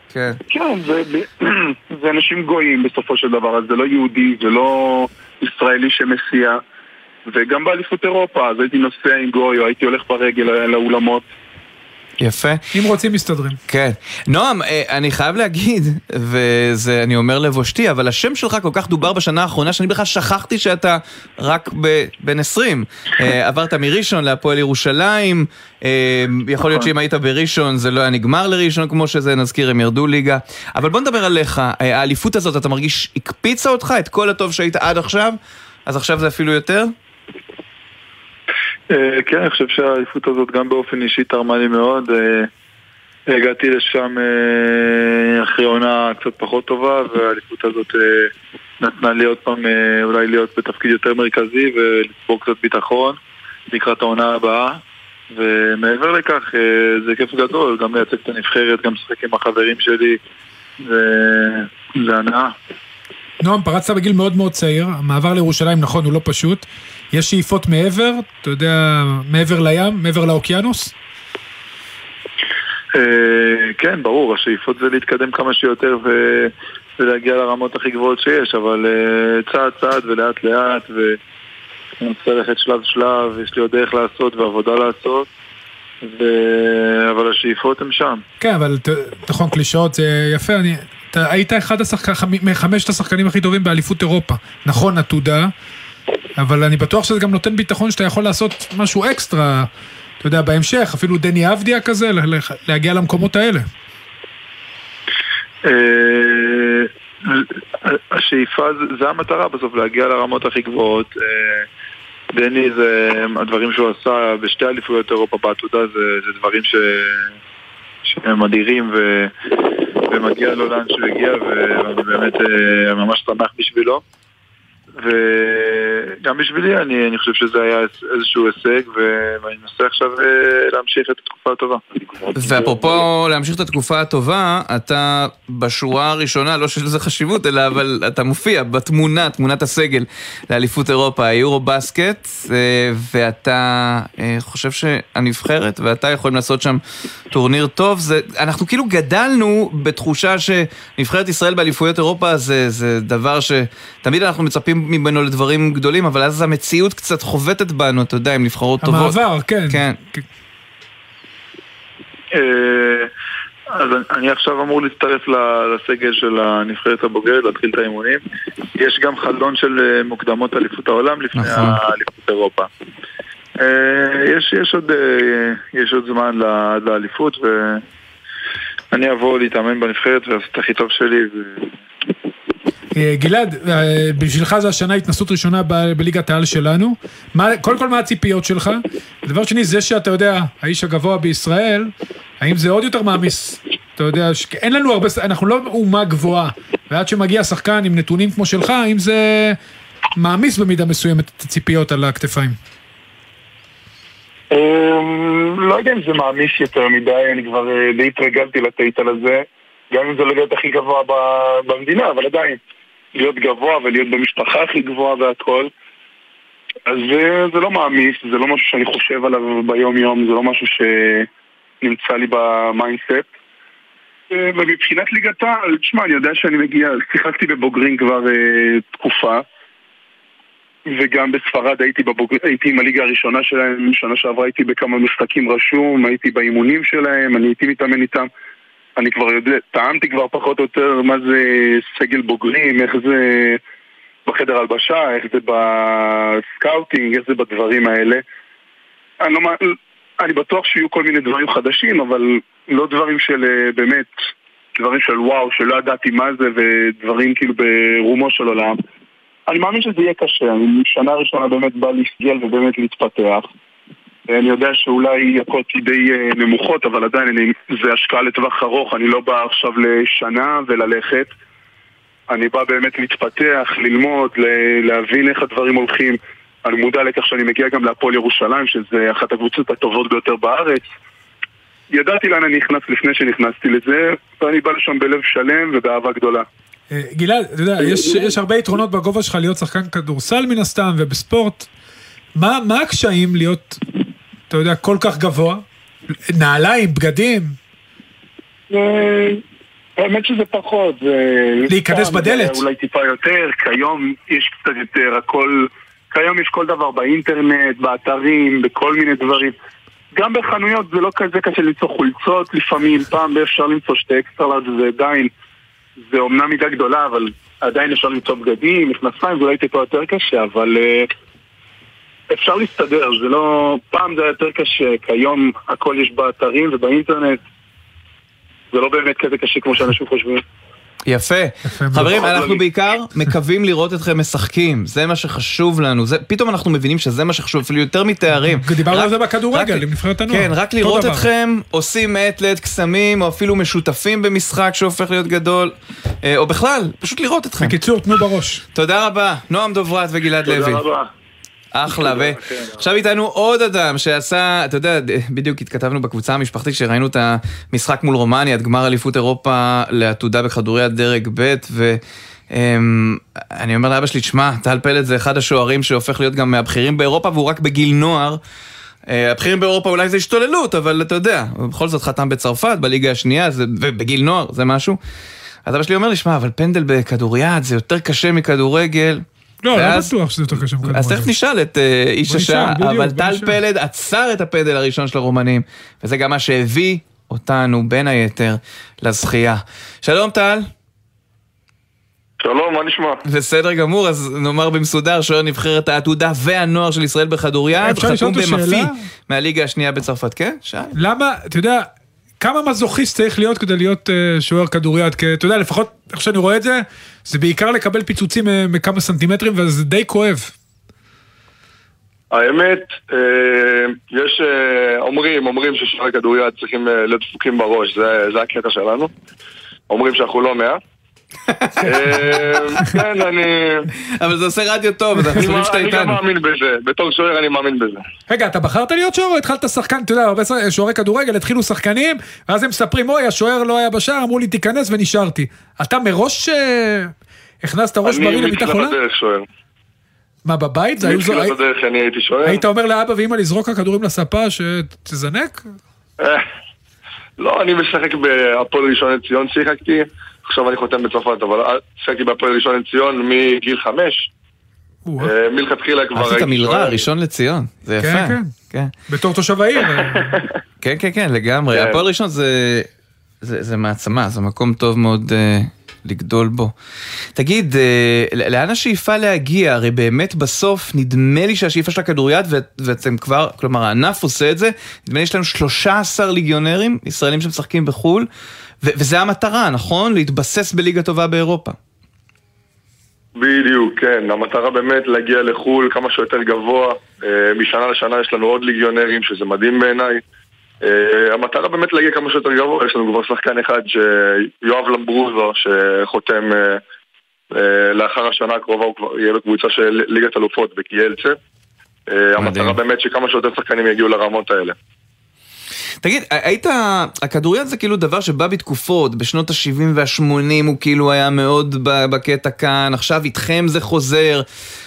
כן. כן, זה, זה אנשים גויים בסופו של דבר, אז זה לא יהודי, זה לא ישראלי שמסיע. וגם באליפות אירופה, אז הייתי נוסע עם גוי, או הייתי הולך ברגל לאולמות. יפה. אם רוצים, מסתדרים. כן. נועם, אה, אני חייב להגיד, וזה אני אומר לבושתי, אבל השם שלך כל כך דובר בשנה האחרונה, שאני בכלל שכחתי שאתה רק ב- בן 20. אה, עברת מראשון להפועל ירושלים, אה, יכול להיות שאם היית בראשון זה לא היה נגמר לראשון כמו שזה, נזכיר, הם ירדו ליגה. אבל בוא נדבר עליך, האליפות הזאת, אתה מרגיש, הקפיצה אותך את כל הטוב שהיית עד עכשיו? אז עכשיו זה אפילו יותר? אה, כן, אני חושב שהאליפות הזאת גם באופן אישי תרמה לי מאוד. אה, הגעתי לשם אה, אחרי עונה קצת פחות טובה, והאליפות הזאת נתנה לי עוד פעם אולי להיות בתפקיד יותר מרכזי ולצבור קצת ביטחון לקראת העונה הבאה. ומעבר לכך, זה כיף גדול, גם לייצג את הנבחרת, גם לשחק עם החברים שלי, זה- זה הנאה. נועם, פרצת בגיל מאוד מאוד צעיר, המעבר לירושלים, נכון, הוא לא פשוט. יש שאיפות מעבר, אתה יודע, מעבר לים, מעבר לאוקיינוס? אה, כן, ברור, השאיפות זה להתקדם כמה שיותר ו- ולהגיע לרמות הכי גבוהות שיש, אבל אה, צעד צעד ולאט לאט, ואני רוצה ללכת שלב שלב, יש לי עוד דרך לעשות ועבודה לעשות, ו- אבל השאיפות הן שם. כן, אבל נכון, קלישאות זה יפה, אני... אתה היית אחד השחקנים, מחמשת השחקנים הכי טובים באליפות אירופה. נכון, עתודה, אבל אני בטוח שזה גם נותן ביטחון שאתה יכול לעשות משהו אקסטרה, אתה יודע, בהמשך, אפילו דני אבדיה כזה, להגיע למקומות האלה. אה, השאיפה, זה- זה המטרה בסוף, להגיע לרמות הכי גבוהות. אה, דני, זה, הדברים שהוא עשה בשתי אליפויות אירופה בעתודה, זה, זה דברים ש, שהם אדירים ו, ומגיע לו לאן שהוא הגיע, ואני באמת אה, ממש שמח בשבילו. וגם בשבילי, אני, אני חושב שזה היה איזשהו הישג, ואני מנסה עכשיו אה, להמשיך את התקופה הטובה. ואפרופו להמשיך את התקופה הטובה, אתה בשורה הראשונה, לא שיש לזה חשיבות, אלא אבל אתה מופיע בתמונה, תמונת הסגל לאליפות אירופה, היורו בסקט, אה, ואתה אה, חושב שהנבחרת ואתה יכולים לעשות שם טורניר טוב. זה, אנחנו כאילו גדלנו בתחושה שנבחרת ישראל באליפויות אירופה זה, זה דבר שתמיד אנחנו מצפים ממנו לדברים גדולים, אבל אז המציאות קצת חובטת בנו, אתה יודע, עם נבחרות טובות. המעבר, כן. כן. אה, אז אני- עכשיו אמור להצטרף ל- לסגל של הנבחרת הבוגרת, להתחיל את האימונים. יש גם חלון של אה, מוקדמות אליפות העולם לפני נכון. האליפות אירופה. אה, יש, יש, עוד, יש עוד זמן לאליפות ואני אבוא להתאמן בנבחרת ולעשות את הכי טוב שלי. אה, גלעד, אה, בשבילך זו השנה התנסות ראשונה בליגת העל שלנו. קודם כל, מה הציפיות שלך? דבר שני, זה שאתה יודע, האיש הגבוה בישראל, האם זה עוד יותר מעמיס? אתה יודע. אין לנו הרבה, אנחנו לא אומה גבוהה, ועד שמגיע שחקן עם נתונים כמו שלך, האם זה מעמיס במידה מסוימת את הציפיות על הכתפיים? אמ, לא יודע אם זה מעמיס יותר מדי, אני כבר אה, די התרגלתי לטייטל הזה, גם אם זה לא להיות הכי גבוה במדינה, אבל עדיין, להיות גבוה ולהיות במשפחה הכי גבוהה והכל, אז זה, זה לא מעמיס, זה לא משהו שאני חושב עליו ביום יום, זה לא משהו שנמצא לי ב mindset. אה, ומבחינת ליגת העל, תשמע, אני יודע שאני מגיע, שיחקתי בבוגרים כבר אה, תקופה, וגם בספרד הייתי, בבוג... הייתי עם הליגה הראשונה שלהם, שנה שעברה הייתי בכמה משחקים רשום, הייתי באימונים שלהם, אני הייתי מתאמן איתם. אני כבר יודע, טעמתי כבר פחות או יותר מה זה סגל בוגרים, איך זה בחדר הלבשה, איך זה ב scouting, איך זה בדברים האלה. אני, לא, אני בטוח שיהיו כל מיני דברים חדשים, אבל לא דברים של אה, באמת, דברים של וואו, שלא ידעתי מה זה, ודברים כאילו ברומו של עולם. אני מאמין שזה יהיה קשה, אני שנה ראשונה באמת בא להסתגל ובאמת להתפתח. אני יודע שאולי הקוד די אה, נמוכות, אבל עדיין אני, זה השקעה לטווח ארוך, אני לא בא עכשיו לשנה וללכת. אני בא באמת להתפתח, ללמוד, להבין איך הדברים הולכים. אני מודע לכך שאני מגיע גם להפועל ירושלים, שזה אחת הקבוצות הטובות ביותר בארץ. ידעתי לאן אני נכנס לפני שנכנסתי לזה, ואני בא לשם בלב שלם ובאהבה גדולה. אה, גלעד, אתה יודע, יש, יש הרבה יתרונות בגובה שלך להיות שחקן כדורסל מן הסתם ובספורט. מה, מה הקשיים להיות, אתה יודע, כל כך גבוה? נעליים, בגדים? אה, האמת שזה פחות. להיכנס בדלת. אולי טיפה יותר, כיום יש קצת יותר, הכל... כיום יש כל דבר באינטרנט, באתרים, בכל מיני דברים. גם בחנויות זה לא כזה קשה למצוא חולצות לפעמים, פעם אפשר למצוא שתי extra large, זה עדיין, זה אומנם מידה גדולה, אבל עדיין אפשר למצוא בגדים, מכנסיים, זה אולי טיפה יותר קשה, אבל אה, אפשר להסתדר, זה לא... פעם זה היה יותר קשה, כיום הכל יש באתרים ובאינטרנט, זה לא באמת כזה קשה כמו שאנשים חושבים. יפה. חברים, מאוד. אנחנו בעיקר מקווים לראות אתכם משחקים, זה מה שחשוב לנו. זה- פתאום אנחנו מבינים שזה מה שחשוב, אפילו יותר מתארים. דיברנו על זה בכדורגל, עם נבחרת הנוער. כן, רק לראות דבר. אתכם עושים מעת לעת קסמים, או אפילו משותפים במשחק שהופך להיות גדול, אה, או בכלל, פשוט לראות אתכם. בקיצור, תנו בראש. תודה רבה, נועם דוברת וגלעד תודה לוי. רבה. אחלה, ועכשיו איתנו עוד אדם שעשה, אתה יודע, בדיוק התכתבנו בקבוצה המשפחתית שראינו את המשחק מול רומניה, את גמר אליפות אירופה לעתודה בכדורי הדרג ב', ו... אמ, אני אומר לאבא שלי, תשמע, טל פלד זה אחד השוערים שהופך להיות גם מהבכירים באירופה והוא רק בגיל נוער. אה, הבכירים באירופה אולי זה השתוללות, אבל אתה יודע, בכל זאת חתם בצרפת, בליגה השנייה, זה- ובגיל נוער, זה משהו. אז אבא שלי אומר לי, שמע, אבל פנדל בכדוריד זה יותר קשה מכדורגל. לא, לא בטוח שזה יותר קשה מכדורגל. אז תכף נשאל את אה, איש השעה, אבל טל. פלד עצר את הפנדל הראשון של הרומנים, וזה גם מה שהביא אותנו, בין היתר, לזכייה. שלום טל. שלום, מה נשמע? בסדר גמור, אז נאמר במסודר, שוער נבחרת העתודה והנוער של ישראל בכדוריד, חתום במפי? מהליגה השנייה בצרפת, כן? שאל. למה, אתה יודע, כמה מזוכיסט צריך להיות כדי להיות אה, שוער כדוריד? כי אתה יודע, לפחות איך שאני רואה את זה, זה בעיקר לקבל פיצוצים אה, מכמה סנטימטרים, וזה די כואב. האמת, אה, יש, אומרים, אומרים ששוערי כדוריד צריכים להיות דפוקים בראש, זה, זה הקטע שלנו. אומרים שאנחנו לא מאה. אה, כן, אני... אבל זה עושה רדיו טוב, אז אנחנו אני שומעים שאתה אני גם איתנו. מאמין בזה, בתור שוער אני מאמין בזה. רגע, אתה בחרת להיות שוער או התחלת שחקן? אתה יודע, הרבה שוערי כדורגל התחילו שחקנים, ואז הם מספרים, אוי, השוער לא היה בשער, אמרו לי תיכנס ונשארתי. אתה מראש אה, הכנסת ראש בריא אני למיטה מתחילת חולה? הדרך שוער. מה, בבית? זה היו זו- מתחילת הדרך אני הייתי שוער. היית אומר לאבא ואמא לזרוק הכדורים לספה שתזנק? אה, לא, אני משחק בהפועל ראשון לציון שיחקתי, עכשיו אני חותם בצרפת, אבל אה, שיחקתי בהפועל ראשון לציון מגיל חמש. אה, מלכתחילה כבר המלרע, שוער. ראשון לציון, זה כן, יפה. כן. כן. בתור תושב העיר. אה, כן, כן, כן, לגמרי. כן. הפועל ראשון זה, מעצמה, זה מקום טוב מאוד לגדול בו. תגיד, לאן השאיפה להגיע? הרי באמת בסוף, נדמה לי שהשאיפה של הכדוריד, ו- ואתם כבר, כלומר הענף עושה את זה, נדמה לי שיש לנו 13 ליגיונרים, ישראלים שמשחקים בחו"ל, וזה המטרה, נכון? להתבסס בליגה טובה באירופה. בדיוק, כן. המטרה באמת להגיע לחו"ל כמה שיותר גבוה. אה, משנה לשנה יש לנו עוד ליגיונרים, שזה מדהים בעיניי. אה, המטרה באמת להגיע כמה שיותר גבוה. יש לנו כבר שחקן אחד, יואב למברוזו, שחותם אה, לאחר השנה הקרובה, הוא כבר יהיה בקבוצה של ליגת אלופות בקיאלצה. המטרה באמת שכמה שיותר שחקנים יגיעו לרמות האלה. תגיד, היית, הכדוריד זה כאילו דבר שבא בתקופות, בשנות ה-70 וה-80 הוא כאילו היה מאוד בקטע כאן, עכשיו איתכם זה חוזר,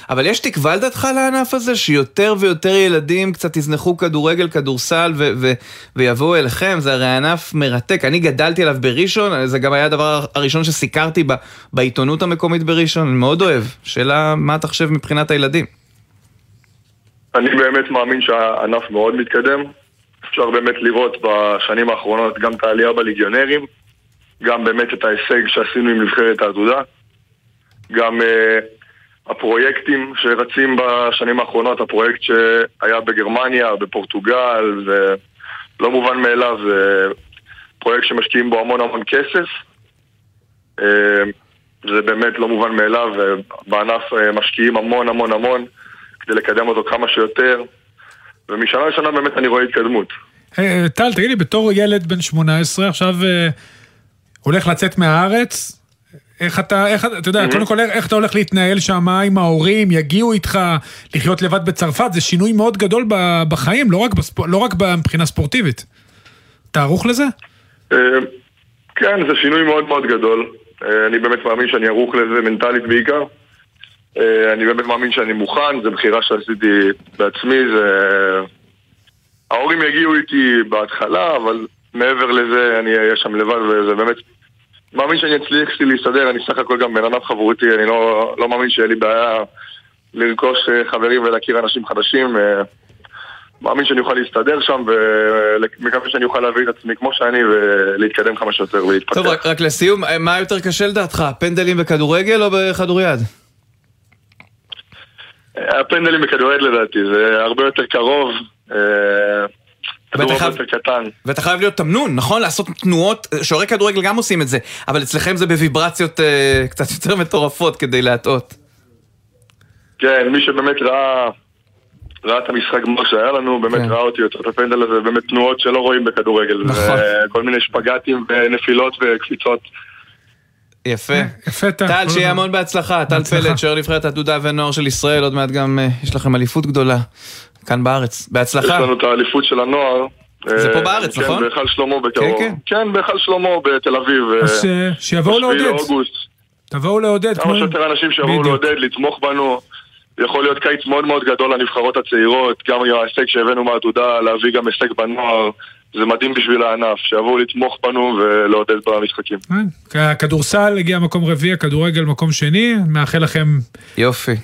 אבל יש תקווה לדעתך לענף הזה, שיותר ויותר ילדים קצת יזנחו כדורגל, כדורסל ו- ו- ויבואו אליכם, זה הרי ענף מרתק, אני גדלתי עליו בראשון, זה גם היה הדבר הראשון שסיקרתי ב- בעיתונות המקומית בראשון, אני מאוד אוהב, שאלה מה אתה חושב מבחינת הילדים. אני באמת מאמין שהענף מאוד מתקדם. אפשר באמת לראות בשנים האחרונות גם את העלייה בליגיונרים, גם באמת את ההישג שעשינו עם נבחרת העתודה, גם uh, הפרויקטים שרצים בשנים האחרונות, הפרויקט שהיה בגרמניה, בפורטוגל, זה לא מובן מאליו, זה פרויקט שמשקיעים בו המון המון כסף. Uh, זה באמת לא מובן מאליו, ובענף uh, משקיעים המון המון המון כדי לקדם אותו כמה שיותר. ומשנה לשנה באמת אני רואה התקדמות. אה, טל, תגיד לי, בתור ילד בן 18, עכשיו אה, הולך לצאת מהארץ, איך אתה, איך, אתה יודע, קודם כל, איך אתה הולך להתנהל שם עם ההורים, יגיעו איתך, לחיות לבד בצרפת, זה שינוי מאוד גדול בחיים, לא רק, בספ... לא רק מבחינה ספורטיבית. אתה ערוך לזה? אה, כן, זה שינוי מאוד מאוד גדול. אה, אני באמת מאמין שאני ערוך לזה מנטלית בעיקר. אה, אני באמת מאמין שאני מוכן, זו בחירה שעשיתי בעצמי, זה... ההורים יגיעו איתי בהתחלה, אבל מעבר לזה אני אהיה שם לבד, וזה באמת... מאמין שאני אצליח לי להסתדר, אני סך הכל גם בן אדם חברותי, אני לא, לא מאמין שיהיה לי בעיה לרכוש אה, חברים ולהכיר אנשים חדשים. אה, מאמין שאני אוכל להסתדר שם, ומקווה שאני אוכל להביא את עצמי כמו שאני, ולהתקדם כמה שיותר ולהתפתח. טוב, רק, רק לסיום, מה יותר קשה לדעתך, פנדלים בכדורגל או בכדוריד? הפנדלים בכדוריד לדעתי, זה הרבה יותר קרוב, אה, יותר. ואתה חייב להיות תמנון, נכון? לעשות תנועות, שוערי כדורגל גם עושים את זה, אבל אצלכם זה בוויברציות אה, קצת יותר מטורפות כדי להטעות. כן, מי שבאמת ראה, ראה את המשחק גמר שהיה לנו, באמת כן. ראה אותי יוצא את הפנדל הזה, באמת תנועות שלא רואים בכדורגל. נכון. כל מיני שפגטים ונפילות וקפיצות. יפה. יפה, טל. טל, שיהיה המון בהצלחה. טל פלד, שוער נבחרת העתודה והנוער של ישראל, עוד מעט גם אה, יש לכם אליפות גדולה כאן בארץ. יש בהצלחה. לנו את האליפות של הנוער. זה פה אה, בארץ, כן, נכון? בהיכל שלמה בקרוב. כן, כן, בהיכל שלמה בתל אביב. אז אה, שיבואו לעודד. תבואו לעודד. כמה שיותר אנשים שיבואו. לעודד, לתמוך בנו. יכול להיות קיץ מאוד מאוד גדול לנבחרות הצעירות, גם עם ההישג שהבאנו מהעתודה, להביא גם הישג בנוער. זה מדהים בשביל הענף, שיבואו לתמוך בנו ולעודד במשחקים. כן, הכדורסל הגיע מקום רביעי, הכדורגל מקום שני, מאחל לכם יופי.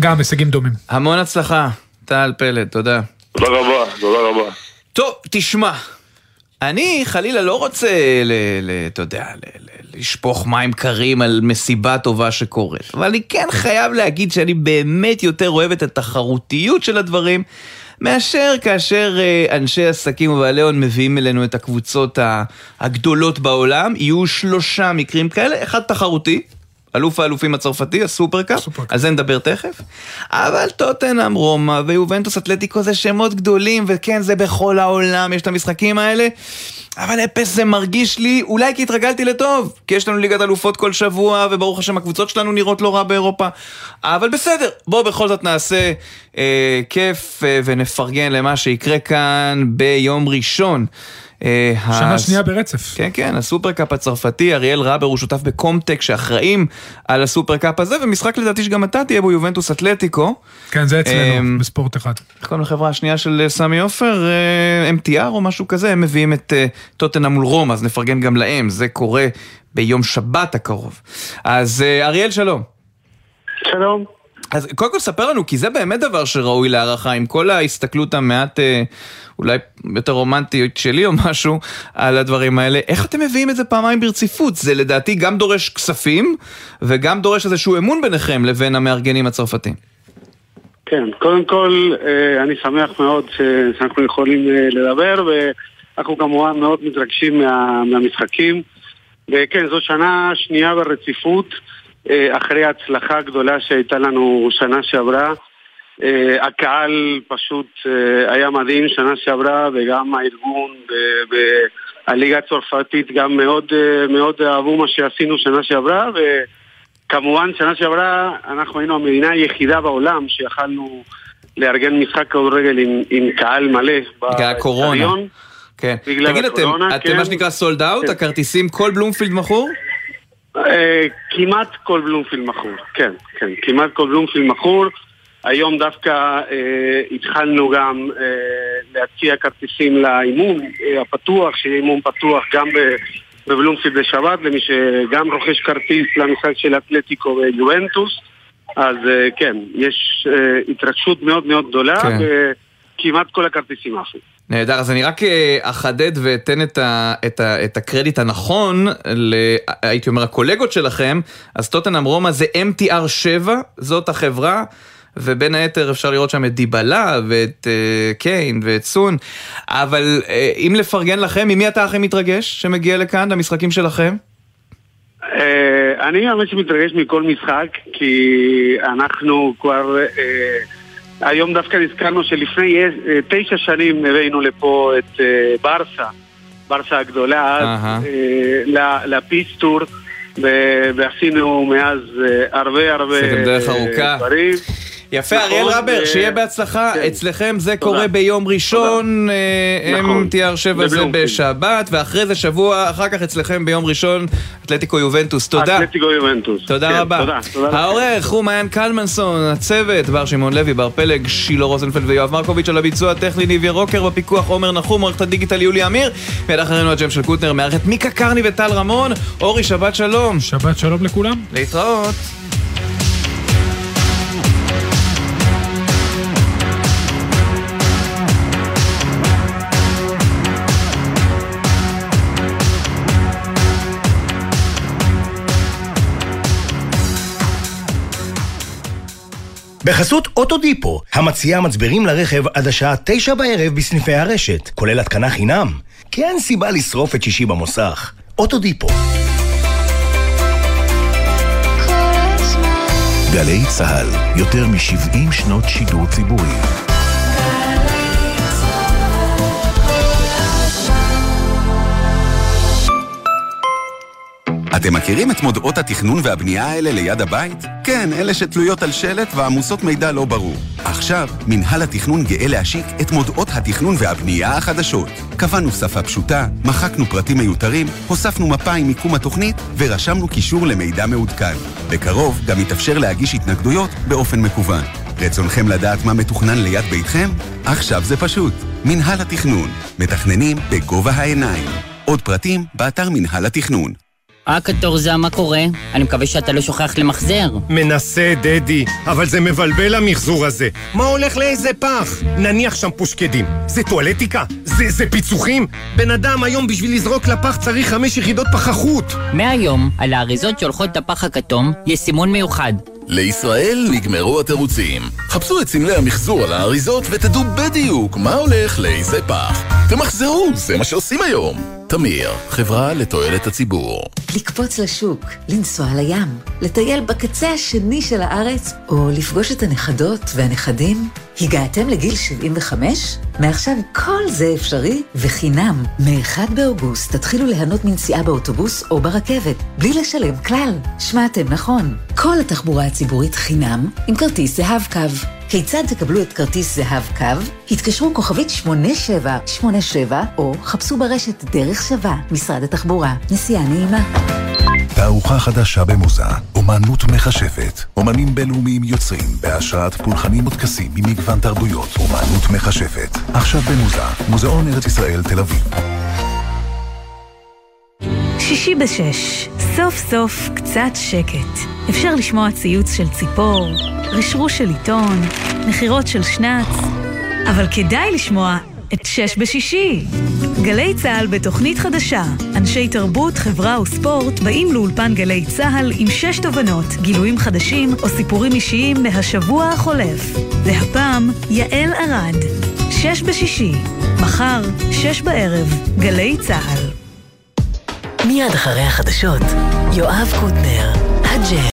גם הישגים דומים. המון הצלחה. טל פלד, תודה. תודה רבה, תודה רבה. טוב, תשמע, אני חלילה לא רוצה, אתה יודע, לשפוך מים קרים על מסיבה טובה שקורית, אבל אני כן חייב להגיד שאני באמת יותר אוהב את התחרותיות של הדברים מאשר כאשר אה, אנשי עסקים ובעלי הון מביאים אלינו את הקבוצות הגדולות בעולם. יהיו שלושה מקרים כאלה, אחד תחרותי. אלוף האלופים הצרפתי, הסופרקאפ, על זה נדבר תכף. אבל טוטנאם, רומא ויובנטוס אתלטיקו זה שמות גדולים, וכן, זה בכל העולם, יש את המשחקים האלה. אבל אפס זה מרגיש לי, אולי כי התרגלתי לטוב, כי יש לנו ליגת אלופות כל שבוע, וברוך השם הקבוצות שלנו נראות לא רע באירופה. אבל בסדר, בואו בכל זאת נעשה אה, כיף אה, ונפרגן למה שיקרה כאן ביום ראשון. אה, שנה הס- שנייה ברצף. כן, כן, הסופרקאפ הצרפתי, אריאל רבר הוא שותף בקומטק שאחראים על הסופרקאפ הזה, ומשחק לדעתי שגם אתה תהיה בו יובנטוס אתלטיקו. כן, זה אצלנו, אמ, בספורט אחד. איך קוראים לחברה השנייה של אה, סמי עופר? אה, MTR או משהו כזה, הם מביאים את אה, טוטנאם מול רומא, אז נפרגן גם להם, זה קורה ביום שבת הקרוב. אז אה, אריאל, שלום. שלום. אז קודם כל ספר לנו, כי זה באמת דבר שראוי להערכה, עם כל ההסתכלות המעט אה, אולי יותר רומנטית שלי או משהו על הדברים האלה, איך אתם מביאים את זה פעמיים ברציפות? זה לדעתי גם דורש כספים, וגם דורש איזשהו אמון ביניכם לבין המארגנים הצרפתים. כן, קודם כל, אה, אני שמח מאוד שאנחנו יכולים אה, לדבר, ואנחנו כמובן מאוד מתרגשים מה, מהמשחקים. וכן, זו שנה שנייה ברציפות, אחרי ההצלחה הגדולה שהייתה לנו שנה שעברה. אה, הקהל פשוט אה, היה מדהים שנה שעברה, וגם הארגון והליגה הצרפתית גם מאוד, אה, מאוד אהבו מה שעשינו שנה שעברה, ו... כמובן, שנה שעברה אנחנו היינו המדינה היחידה בעולם שיכלנו לארגן משחק כדורגל עם, עם קהל מלא. בגלל הקורונה. כן. בגלל תגיד, אתם, הקורונה, אתם כן. מה שנקרא סולד אאוט, כן. הכרטיסים כל בלומפילד מכור? אה, כמעט כל בלומפילד מכור, כן, כן, כמעט כל בלומפילד מכור. היום דווקא אה, התחלנו גם אה, להציע כרטיסים לאימון אה, הפתוח, שיהיה אימון פתוח גם בבלומפילד בשבת, למי שגם רוכש כרטיס למשחק של אתלטיקו ויואנטוס. אז אה, כן, יש אה, התרגשות מאוד מאוד גדולה, כן. וכמעט כל הכרטיסים עפו. נהדר, אז אני רק אה, אחדד ואתן את, ה, את, ה, את הקרדיט הנכון, ל, הייתי אומר, הקולגות שלכם, אז טוטנאם רומא זה MTR 7, זאת החברה, ובין היתר אפשר לראות שם את דיבלה ואת אה, קיין ואת סון, אבל אה, אם לפרגן לכם, ממי אתה הכי מתרגש שמגיע לכאן, למשחקים שלכם? אה, אני האמת שמתרגש מכל משחק, כי אנחנו כבר... אה, היום דווקא נזכרנו שלפני אה, תשע שנים הבאנו לפה את אה, ברסה, ברסה הגדולה, אז. אה, לפיסטור, ועשינו מאז הרבה הרבה. דברים. יפה, אריאל רבר, ו- שיהיה בהצלחה. כן. אצלכם זה. קורה ביום ראשון, אה, נכון. MTR 7 זה. בשבת, ואחרי זה שבוע, אחר כך אצלכם ביום ראשון, אתלטיקו יובנטוס. תודה. אתלטיקו יובנטוס. תודה כן, רבה. העורך הוא מעיין קלמנסון, הצוות, בר שמעון לוי, בר פלג, שילה רוזנפלד ויואב מרקוביץ' על הביצוע הטכני, ניב ירוקר, בפיקוח עומר נחום, עורכת הדיגיטל יולי אמיר, מיד אחרינו הג'ם של קוטנר, מארחת מיקה קרני וטל רמון. אורי, שבת שלום. שבת שלום לכולם. להתראות. בחסות אוטודיפו, המציעה מצברים לרכב עד השעה תשע בערב בסניפי הרשת, כולל התקנה חינם. כי אין סיבה לשרוף את שישי במוסך. אוטודיפו. גלי צה"ל, יותר מ-70 שנות שידור ציבורי. אתם מכירים את מודעות התכנון והבנייה האלה ליד הבית? כן, אלה שתלויות על שלט ועמוסות מידע לא ברור. עכשיו, מינהל התכנון גאה להשיק את מודעות התכנון והבנייה החדשות. קבענו שפה פשוטה, מחקנו פרטים מיותרים, הוספנו מפה עם מיקום התוכנית ורשמנו קישור למידע מעודכן. בקרוב גם יתאפשר להגיש התנגדויות באופן מקוון. רצונכם לדעת מה מתוכנן ליד ביתכם? עכשיו זה פשוט. מינהל התכנון. מתכננים בגובה העיניים. עוד פרטים, באתר מינהל התכנון. אה, קטורזה, מה קורה? אני מקווה שאתה לא שוכח למחזר. מנסה, דדי, אבל זה מבלבל המחזור הזה. מה הולך לאיזה פח? נניח שם פושקדים. זה טואלטיקה? זה, זה פיצוחים? בן אדם היום בשביל לזרוק לפח צריך חמש יחידות פחחות. מהיום, על האריזות שהולכות את הפח הכתום, יש סימון מיוחד. לישראל נגמרו התירוצים. חפשו את סמלי המחזור על האריזות ותדעו בדיוק מה הולך לאיזה פח. תמחזרו, זה מה שעושים היום. תמיר, חברה לתועלת הציבור. לקפוץ לשוק, לנסוע לים, לטייל בקצה השני של הארץ, או לפגוש את הנכדות והנכדים? הגעתם לגיל 75? מעכשיו כל זה אפשרי וחינם. מ-1 באוגוסט תתחילו ליהנות מנסיעה באוטובוס או ברכבת, בלי לשלם כלל. שמעתם נכון. כל התחבורה הציבורית חינם עם כרטיס זהב קו. כיצד תקבלו את כרטיס זהב קו? התקשרו כוכבית 8787 או חפשו ברשת דרך שווה, משרד התחבורה. נסיעה נעימה. תערוכה חדשה במוזה, אומנות מכשפת. אומנים בינלאומיים יוצרים בהשראת פולחנים וטקסים ממגוון תרבויות. אומנות מכשפת. עכשיו במוזה, מוזיאון ארץ ישראל תל אביב. שישי בשש, סוף סוף קצת שקט. אפשר לשמוע ציוץ של ציפור, רשרוש של עיתון, נחירות של שנץ, אבל כדאי לשמוע את שש בשישי. גלי צה"ל בתוכנית חדשה. אנשי תרבות, חברה וספורט באים לאולפן גלי צה"ל עם שש תובנות, גילויים חדשים או סיפורים אישיים מהשבוע החולף. והפעם, יעל ארד. שש בשישי. מחר, שש בערב, גלי צה"ל. מיד אחרי החדשות, יואב קוטנר, הג'ה.